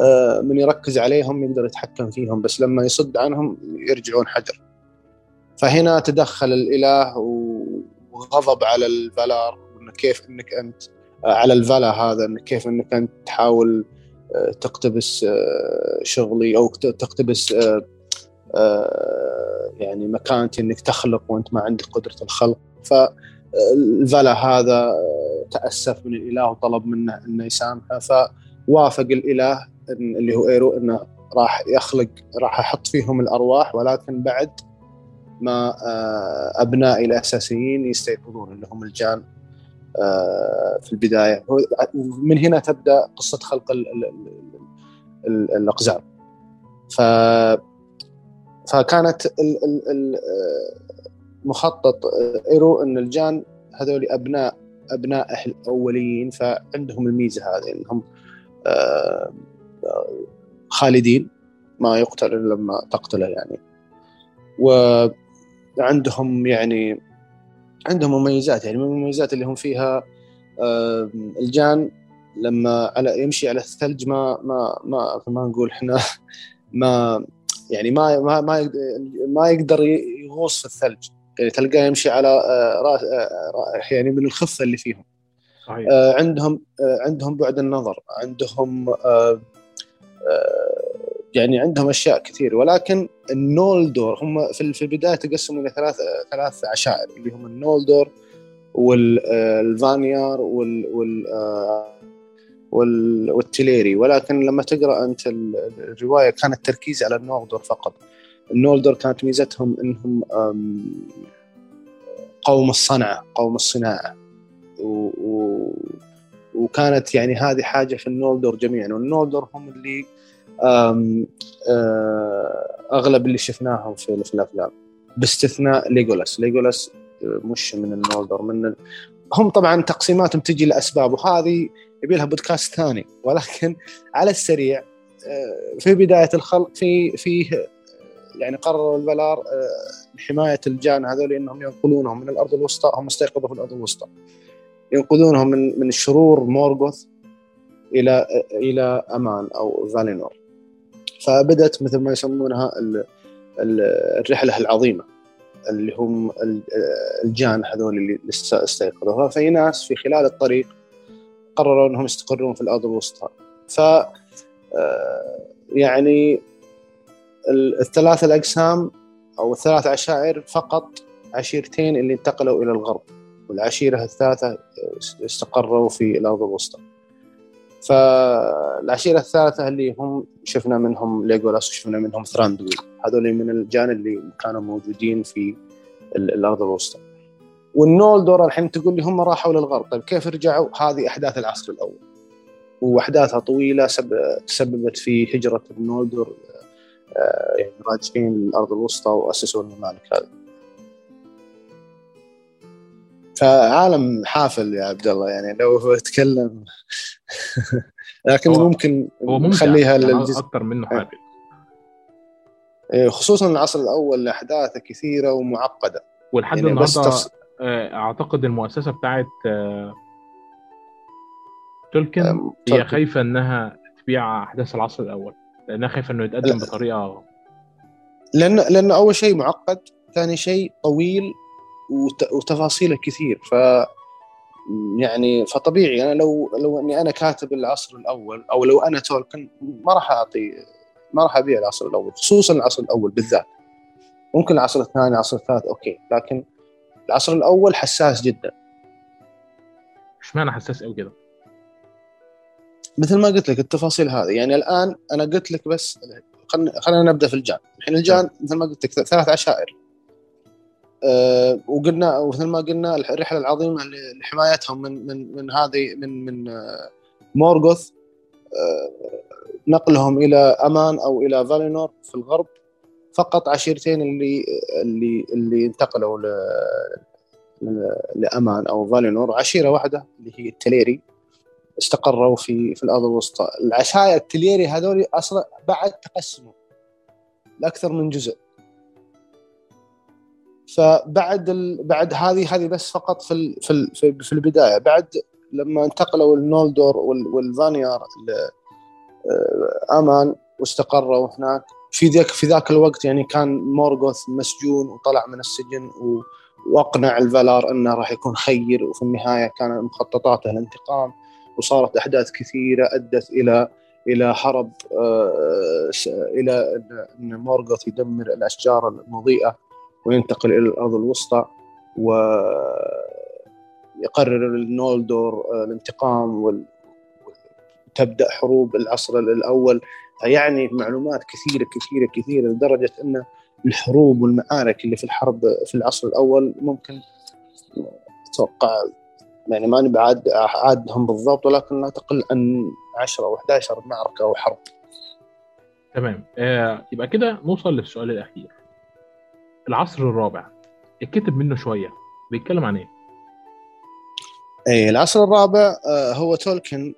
[SPEAKER 2] آه، من يركز عليهم يقدر يتحكم فيهم بس لما يصد عنهم يرجعون حجر. فهنا تدخل الإله وغضب على الفالار وإنه كيف إنك أنت على الفلا هذا انك كيف إنك أنت تحاول آه، تقتبس آه، شغلي أو تقتبس آه، يعني مكانتي إنك تخلق وأنت ما عندك قدرة الخلق. فالفلا هذا تأسف من الإله وطلب منه إنه يسامحه. فوافق الإله اللي هو إيرو إنه راح يخلق راح يحط فيهم الأرواح ولكن بعد ما آه، أبنائي الأساسيين يستيقظون اللي هم الجان آه، في البداية. من هنا تبدأ قصة خلق ال ال ال الأقزام. ف فكانت مخطط إيرو إن الجان هذول أبناء أبناء الاوليين فعندهم الميزة هذه إنهم آه، خالدين ما يقتل إلا لما تقتله يعني. و عندهم يعني عندهم مميزات يعني من المميزات اللي هم فيها الجان لما على يمشي على الثلج ما ما ما ما نقول إحنا ما يعني ما ما ما ما يقدر يغوص في الثلج. يعني تلقاه يمشي على آه، راس آه، يعني من الخفة اللي فيهم. صحيح. آه، عندهم عندهم بعد النظر عندهم يعني عندهم أشياء كثير. ولكن النولدور هم في البداية تقسموا إلى ثلاث ثلاث عشائر اللي هم النولدور والفانيار وال وال والتليري ولكن لما تقرأ أنت الرواية كان التركيز على النولدور فقط. النولدور كانت ميزتهم إنهم قوم الصنعة قوم الصناعة. و وكانت يعني هذه حاجة في النولدور جميعا. والنولدور هم اللي آه، أغلب اللي شفناهم في, الأفلام. باستثناء ليجولاس ليجولاس مش من النولدور من ال... هم طبعا تقسيماتهم تجي لأسباب. وهذه يبي لها بودكاست ثاني. ولكن على السريع آه، في بداية الخلق في فيه يعني قرروا الفلار حماية الجان هذول إنهم ينقلونهم من الأرض الوسطى هم استيقظوا في الأرض الوسطى. ينقذونهم من من الشرور مورغوث إلى إلى أمان أو فالينور. فبدت مثل ما يسمونها الرحلة العظيمة اللي هم الجان هذول اللي استيقظوا. ففي ناس في خلال الطريق قرروا إنهم يستقرون في الأرض الوسطى. ف آه، يعني الثلاث الاقسام أو الثلاث عشائر فقط عشيرتين اللي انتقلوا إلى الغرب والعشيرة الثالثه استقروا في الأرض الوسطى. فالعشيره الثالثة اللي هم شفنا منهم ليجولاس وشفنا منهم ثراندويل هذول من الجان اللي كانوا موجودين في الأرض الوسطى. والنولدور الحين تقول لي هم راحوا للغرب. طيب كيف رجعوا؟ هذه أحداث العصر الأول. وأحداثها طويلة تسببت في هجرة النولدور آه، يعني راجعين للأرض الوسطى وأسسوا الممالك هذه. فعالم حافل يا عبد الله يعني لو هو يتكلم لكن هو ممكن نخليها
[SPEAKER 1] للجزء أكثر منه حافل
[SPEAKER 2] إيه، خصوصا العصر الأول احداثه كثيرة ومعقدة.
[SPEAKER 1] ولحد يعني النهارده أعتقد المؤسسة بتاعت آه، تولكن هي خايفة إنها تبيع أحداث العصر الأول لأنها خايفة إنه يتقدم بطريقة
[SPEAKER 2] لأن لأنه أول شيء معقد ثاني شيء طويل وت... وتفاصيله كثير. ف يعني فطبيعي أنا لو لو إني أنا كاتب العصر الأول أو لو أنا تولكن ما راح أعطي ما راح أبيع العصر الأول خصوصا العصر الأول بالذات. ممكن العصر الثاني العصر الثالث أوكي. لكن العصر الأول حساس جدا.
[SPEAKER 1] اشمعنى حساس قوي كده؟
[SPEAKER 2] مثل ما قلت لك التفاصيل هذه يعني الآن أنا قلت لك بس خلينا خلينا نبدأ في الجان. الحين الجان مثل ما قلت لك ثلاث عشائر أه وقلنا ومثل ما قلنا الرحلة العظيمة لحمايتهم من من من هذه من من آه، مورغوث أه نقلهم إلى أمان أو إلى فالينور في الغرب. فقط عشيرتين اللي اللي اللي انتقلوا ل لأمان أو فالينور. عشيرة واحدة اللي هي التليري. استقروا في في الأرض الوسطى. العشائر التليري هذول أصلا بعد تقسموا لأكثر من جزء. فبعد ال... بعد هذه هذه بس فقط في ال... في ال... في البداية. بعد لما انتقلوا النولدور وال... والفانيار ل... آه، أمان واستقروا هناك في ذاك في ذاك الوقت يعني كان مورغوث مسجون وطلع من السجن و... وأقنع الفالار أنه راح يكون خير وفي النهاية كان مخططاته الانتقام وصارت أحداث كثيرة أدت إلى إلى حرب آه، إلى ان مورغوث يدمر الأشجار المضيئة وينتقل إلى الأرض الوسطى ويقرر النولدور آه، الانتقام وتبدا حروب العصر الأول. فيعني معلومات كثيرة كثيرة كثيرة لدرجة إن الحروب والمعارك اللي في الحرب في العصر الأول ممكن أتوقع يعني ما نبعد عادهم بالضبط ولكن لا تقل عن 10 أو 11 معركة أو حرب.
[SPEAKER 1] تمام آه يبقى كده نوصل للسؤال الأخير. العصر الرابع اتكتب منه شوية بيتكلم عن إيه؟
[SPEAKER 2] اي العصر الرابع آه هو تولكن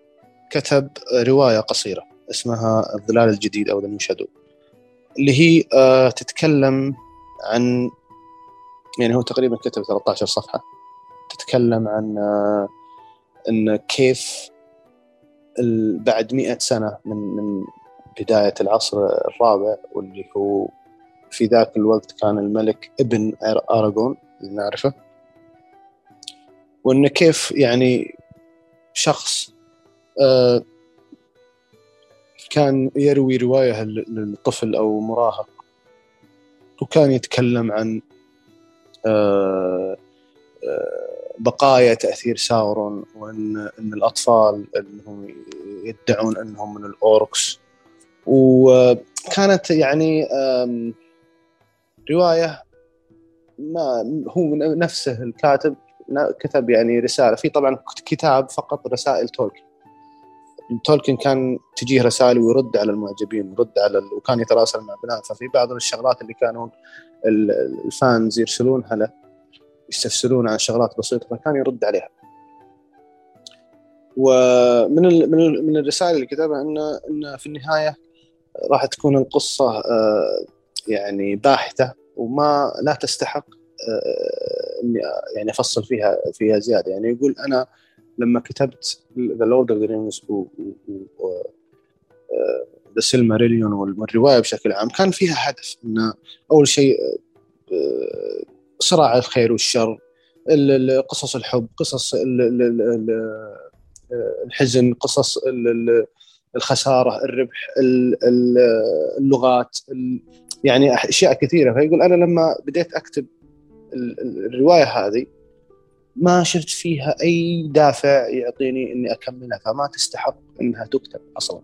[SPEAKER 2] كتب رواية قصيرة اسمها الظلال الجديد أو ذا شادو اللي هي آه تتكلم عن يعني هو تقريبا كتب 13 صفحة تتكلم عن آه إن كيف بعد مئة سنة من من بداية العصر الرابع واللي هو في ذاك الوقت كان الملك ابن أراغون اللي نعرفه وإن كيف يعني شخص آه كان يروي رواية للطفل أو مراهق وكان يتكلم عن آه آه بقايا تأثير ساورون وإن إن الأطفال إنهم يدعون إنهم من ال Orcs. وكانت يعني رواية ما هو نفسه الكاتب كتب يعني رسالة. في طبعا كتاب فقط رسائل تولكن تولكن كان تجيه رسائل ويرد على المعجبين ويرد على وكان يتراسل مع بنات ففي بعض الشغلات اللي كانوا ال fans يرسلونها له يستفسرون عن شغلات بسيطة فكان يرد عليها. ومن ال من, ال من الرسائل اللي كتبها انه ان في النهاية راح تكون القصة آه، يعني باهتة وما لا تستحق آه، إني يعني أفصل فيها فيها زيادة. يعني يقول أنا لما كتبت The Lord of the Rings The Silmarillion والرواية بشكل عام كان فيها هدف انه أول شيء آه، صراع الخير والشر قصص الحب قصص الحزن قصص الخسارة الربح اللغات يعني أشياء كثيرة. فيقول أنا لما بديت أكتب الرواية هذه ما شفت فيها أي دافع يعطيني إني أكملها فما تستحق إنها تكتب أصلا.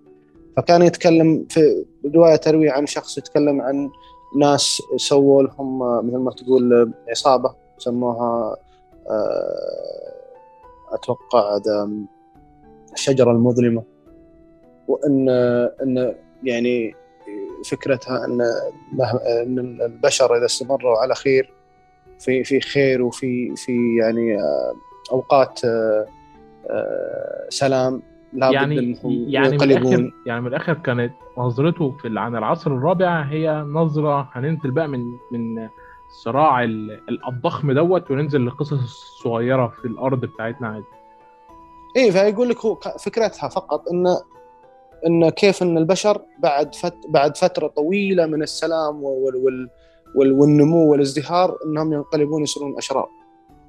[SPEAKER 2] فكان يتكلم في رواية تروي عن شخص يتكلم عن ناس سووا لهم مثل ما تقول عصابة سموها آه، أتوقع هذا الشجرة المظلمة. وإن إن يعني فكرتها إن إن البشر إذا استمروا على خير في في خير وفي في يعني آه، أوقات آه، سلام.
[SPEAKER 1] لابد يعني يعني من يعني من الآخر كانت نظرته في عن العصر الرابع هي نظرة هننزل بقى من من الصراع الضخم دوت وننزل للقصص الصغيرة في الأرض بتاعتنا عادي.
[SPEAKER 2] إيه فيقول لك هو فكرتها فقط إن إن كيف إن البشر بعد فت بعد فترة طويلة من السلام وال, وال والنمو والازدهار إنهم ينقلبون يصيرون أشرار.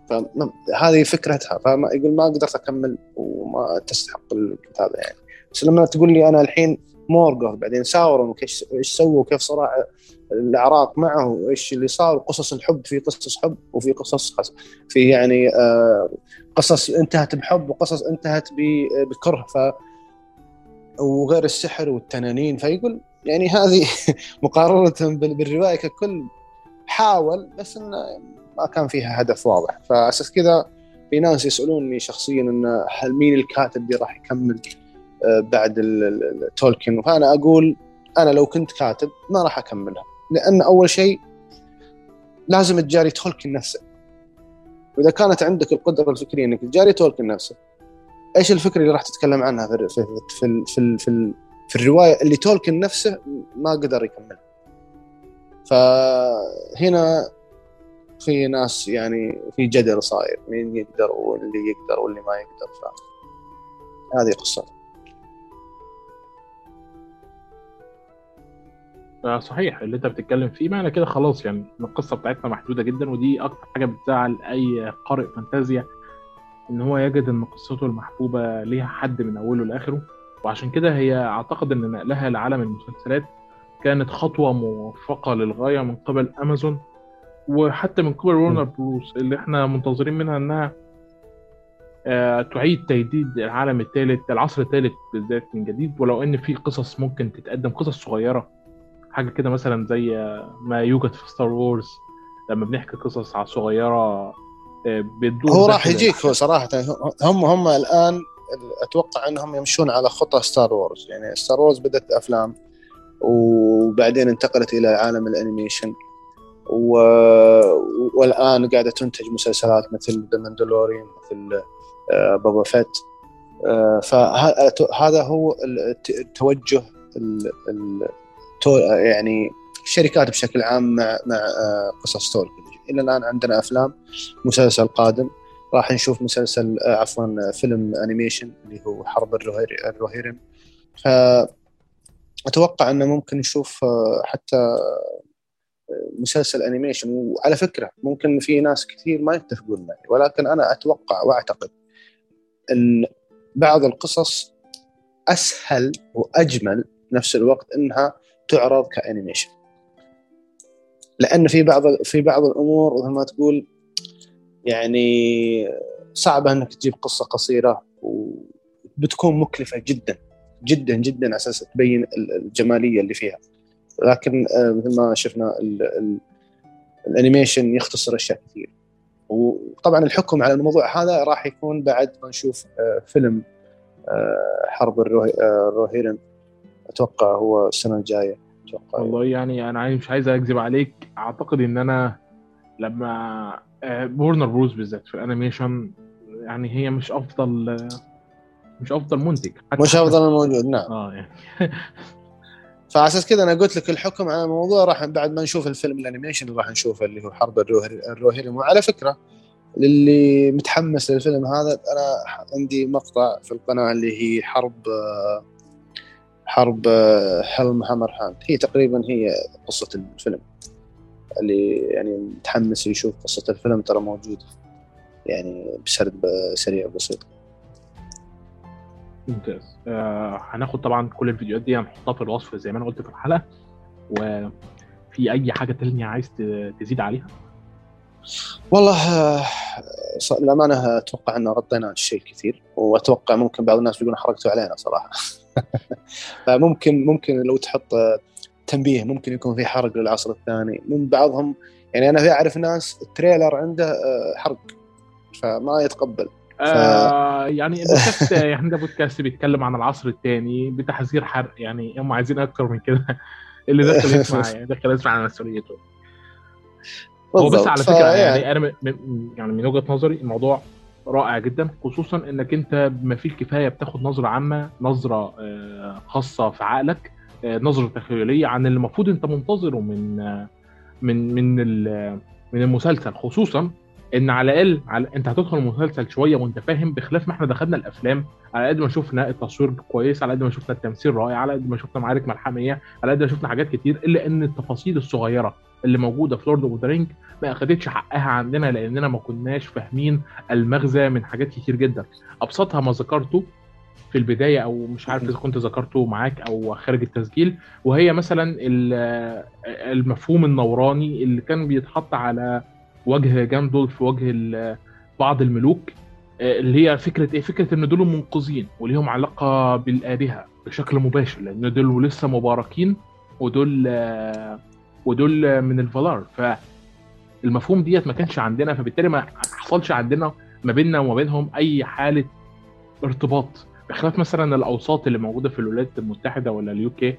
[SPEAKER 2] فهذه فكرتها. فما يقول ما قدرت أكمل وما تستحق الكتابة يعني. بس لما تقول لي أنا الحين مورغوث بعدين ساورون إيش سووا وكيف صراع العراق معه وإيش اللي صار قصص الحب في قصص حب وفي قصص في يعني آه، قصص انتهت بحب وقصص انتهت بكره. ف وغير السحر والتنانين. فيقول يعني هذه مقارنة بالرواية ككل حاول بس انه ما كان فيها هدف واضح. فاساس كذا في ناس يسألوني شخصيا انه هل مين الكاتب اللي راح يكمل آه، بعد تولكن فأنا أقول أنا لو كنت كاتب ما راح أكملها لأن أول شيء لازم تجاري تولكن نفسه وإذا كانت عندك القدرة الفكرية إنك تجاري تولكن نفسه إيش الفكرة اللي راح تتكلم عنها في في في في, في, في الرواية اللي تولكن نفسه ما قدر يكملها فهنا في ناس يعني في جدل صاير مين يقدر واللي يقدر واللي ما يقدر. ف هذه قصة.
[SPEAKER 1] صحيح اللي انت بتتكلم فيه. معنى كده خلاص يعني القصة بتاعتنا محدودة جدا ودي أكتر حاجة بتزعل أي قارئ فانتازيا إن هو يجد إن قصته المحبوبة ليها حد من أوله لآخره. وعشان كده هي أعتقد إن نقلها لعالم المسلسلات كانت خطوة موفقة للغاية من قبل أمازون وحتى من قبل Warner Bros اللي إحنا منتظرين منها إنها آه، تعيد تجديد العالم الثالث العصر الثالث بالذات من جديد ولو إن في قصص ممكن تتقدم قصص صغيرة. حاجة كده مثلا زي ما يوجد في Star Wars لما بنحكي قصص صغيرة
[SPEAKER 2] آه، بتدور هو راح يجيك هو صراحة. هم هم الآن أتوقع إنهم يمشون على خطى Star Wars يعني Star Wars بدأت أفلام وبعدين انتقلت إلى عالم ال animation. و... والآن قاعدة تنتج مسلسلات مثل The Mandalorian مثل آه، Boba Fett آه، فهذا هو التوجه يعني الشركات بشكل عام مع مع آه، قصص تولكن إلى الآن عندنا أفلام مسلسل قادم. راح نشوف مسلسل عفوا فيلم animation اللي هو حرب الروهيرم أتوقع إنه ممكن نشوف حتى مسلسل animation وعلى فكرة ممكن في ناس كثير ما يتفقون معي ولكن أنا أتوقع وأعتقد إن بعض القصص أسهل وأجمل نفس الوقت إنها تعرض ك animation. لأن في بعض في بعض الأمور مثل ما تقول يعني صعبة إنك تجيب قصة قصيرة وبتكون مكلفة جدا جدا جدا على أساس تبين الجمالية اللي فيها. لكن آه، مثل ما شفنا ال ال ال animation يختصر أشياء كثير. وطبعا الحكم على الموضوع هذا راح يكون بعد ما نشوف آه، فيلم آه، حرب الروهيرن. أتوقع هو السنة الجاية. أتوقع
[SPEAKER 1] والله يعني أنا مش عايز أكذب عليك. أعتقد إن أنا لما ب Warner Bros بالذات في ال animation يعني هي مش أفضل مش أفضل منتج.
[SPEAKER 2] مش أفضل الموجود نعم. آه يعني. فعلى أساس كذا أنا قلت لك الحكم على الموضوع راح بعد ما نشوف الفيلم ال animation اللي راح نشوفه اللي هو حرب الروهيرم وعلى فكرة للي متحمس للفيلم هذا أنا عندي مقطع في القناة اللي هي حرب حرب حلم هامر هاند هي تقريبا هي قصة الفيلم. اللي يعني متحمس يشوف قصة الفيلم ترى موجودة. يعني بسرد سريع بسيط.
[SPEAKER 1] ممتاز. آه هناخد طبعا كل الفيديوهات دي هنحطها في الوصف زي ما أنا قلت في الحلقة. وفي أي حاجة تانية عايز تزيد عليها؟
[SPEAKER 2] والله للأمانة أتوقع ان غطينا الشيء كثير. وأتوقع ممكن بعض الناس بيقولون حرقتوا علينا صراحة. فممكن ممكن لو تحط تنبيه ممكن يكون في حرق للعصر الثاني. من بعضهم يعني أنا أعرف ناس التريلر عنده آه، حرق فما يتقبل.
[SPEAKER 1] آه يعني البودكاست يعني ده بودكاست بيتكلم عن العصر الثاني بتحذير حرق يعني هم عايزين أكتر من كده. اللي دخل يسمع يعني دخل يسمع على مسؤوليته. هو بس على فكرة يعني أنا يعني من وجهة نظري الموضوع رائع جدا خصوصا إنك أنت بما فيه الكفاية بتاخد نظرة عامة نظرة آه، خاصة في عقلك. نظرة تخيلية عن اللي المفروض أنت منتظره من من من من المسلسل خصوصا إن على الأقل على... أنت هتدخل المسلسل شوية وأنت فاهم بخلاف ما إحنا دخلنا الأفلام على قد ما شفنا التصوير كويس على قد ما شفنا التمثيل رائع على قد ما شفنا معارك ملحمية على قد ما شفنا حاجات كتير إلا إن التفاصيل الصغيرة اللي موجودة في Lord of the Rings ما أخدتش حقها عندنا لأننا ما كناش فاهمين المغزى من حاجات كتير جدا. أبسطها ما ذكرته في البداية أو مش عارف إذا كنت ذكرته معاك أو خارج التسجيل وهي مثلا المفهوم النوراني اللي كان بيتحط على وجه جاندالف في وجه بعض الملوك اللي هي فكرة إيه؟ فكرة إن دول منقذين وليهم علاقة بالآلهة بشكل مباشر لأن دول لسه مباركين ودول ودول من الفالار فالمفهوم ديت ما كانش عندنا فبالتالي ما حصلش عندنا ما بيننا وما بينهم أي حالة ارتباط بخلاف مثلا الأوساط اللي موجودة في الولايات المتحدة ولا ال UK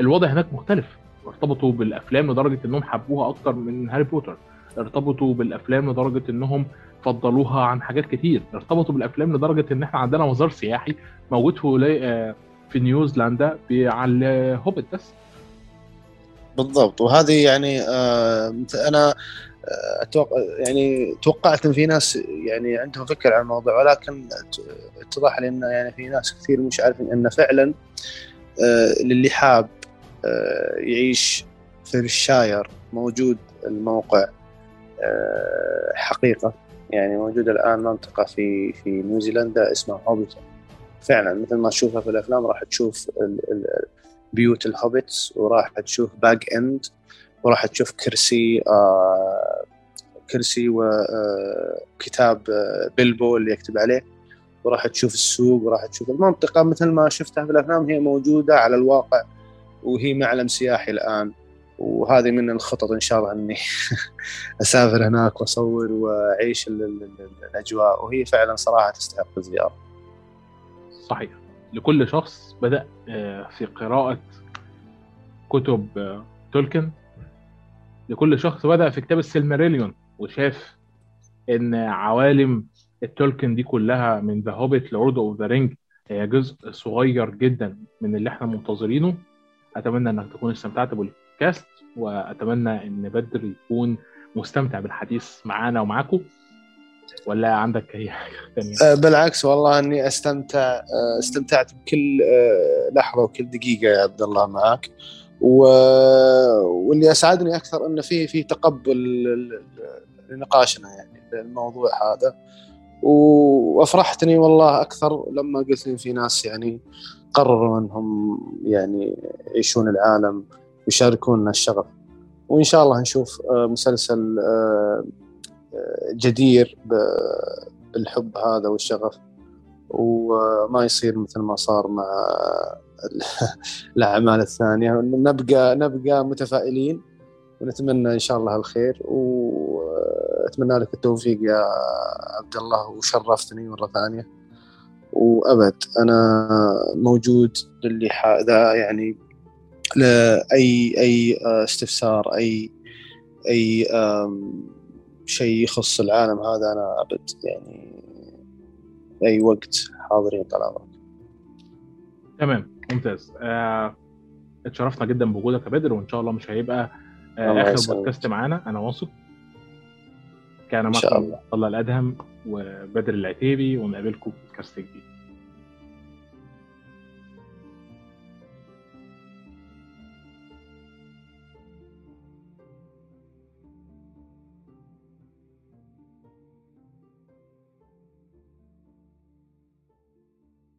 [SPEAKER 1] الوضع هناك مختلف. ارتبطوا بالأفلام لدرجة إنهم حبوها أكتر من هاري بوتر. ارتبطوا بالأفلام لدرجة إنهم فضلوها عن حاجات كتير. ارتبطوا بالأفلام لدرجة إن إحنا عندنا مزار سياحي موجود في في نيوزيلندا على الهوبت بس.
[SPEAKER 2] بالضبط. وهذه يعني آه أنا أتوقع يعني توقعت إن في ناس يعني عندهم فكره عن الموضوع ولكن اتضح لي انه يعني في ناس كثير مش عارفين انه فعلا آه للي حاب آه يعيش في الشاير موجود الموقع آه حقيقة. يعني موجود الآن منطقة في في نيوزيلندا اسمها هوبيتون فعلا مثل ما تشوفها في الأفلام راح تشوف بيوت ال Hobbits وراح تشوف Bag End وراح تشوف كرسي آه كرسي وكتاب آه بيلبو اللي يكتب عليه. وراح تشوف السوق وراح تشوف المنطقة. مثل ما شفتها في الأفلام هي موجودة على الواقع وهي معلم سياحي الآن. وهذه من الخطط إن شاء الله إني أسافر هناك وأصور وأعيش الأجواء. وهي فعلا صراحة تستحق الزيارة.
[SPEAKER 1] صحيح. لكل شخص بدأ في قراءة كتب تولكن. لكل شخص بدأ في كتاب السلماريليون وشاف إن عوالم التولكن دي كلها من The Hobbit Lord of the Ring هي جزء صغير جدا من اللي إحنا منتظرينه. أتمنى إنك تكون استمتعت بالكاست وأتمنى إن بدر يكون مستمتع بالحديث معانا ومعاكم ولا عندك أي حاجة
[SPEAKER 2] ثانية؟ بالعكس والله إني أستمتع استمتعت بكل لحظة وكل دقيقة يا عبد الله معك. و... واللي أسعدني أكثر إنه في في تقبل لنقاشنا يعني الموضوع هذا. وأفرحتني والله أكثر لما قلت لي في ناس يعني قرروا إنهم يعني يعيشون العالم ويشاركوننا الشغف. وإن شاء الله نشوف مسلسل جدير بالحب هذا والشغف. وما يصير مثل ما صار مع الاعمال الثانية. نبقى نبقى متفائلين ونتمنى إن شاء الله الخير وأتمنى لك التوفيق يا عبد الله وشرفتني مرة ثانية. وأبد أنا موجود للي ذا يعني لاي أي استفسار اي أي شيء يخص العالم هذا أنا أبد يعني أي وقت حاضرين طال عمرك.
[SPEAKER 1] تمام. ممتاز. آه، اتشرفنا جدا بوجودك يا بدر وإن شاء الله مش هيبقى آه آخر بودكاست معانا أنا واثق. كان معكم الله. الأدهم وبدر العتيبي ونقابلكم في بودكاست جديد.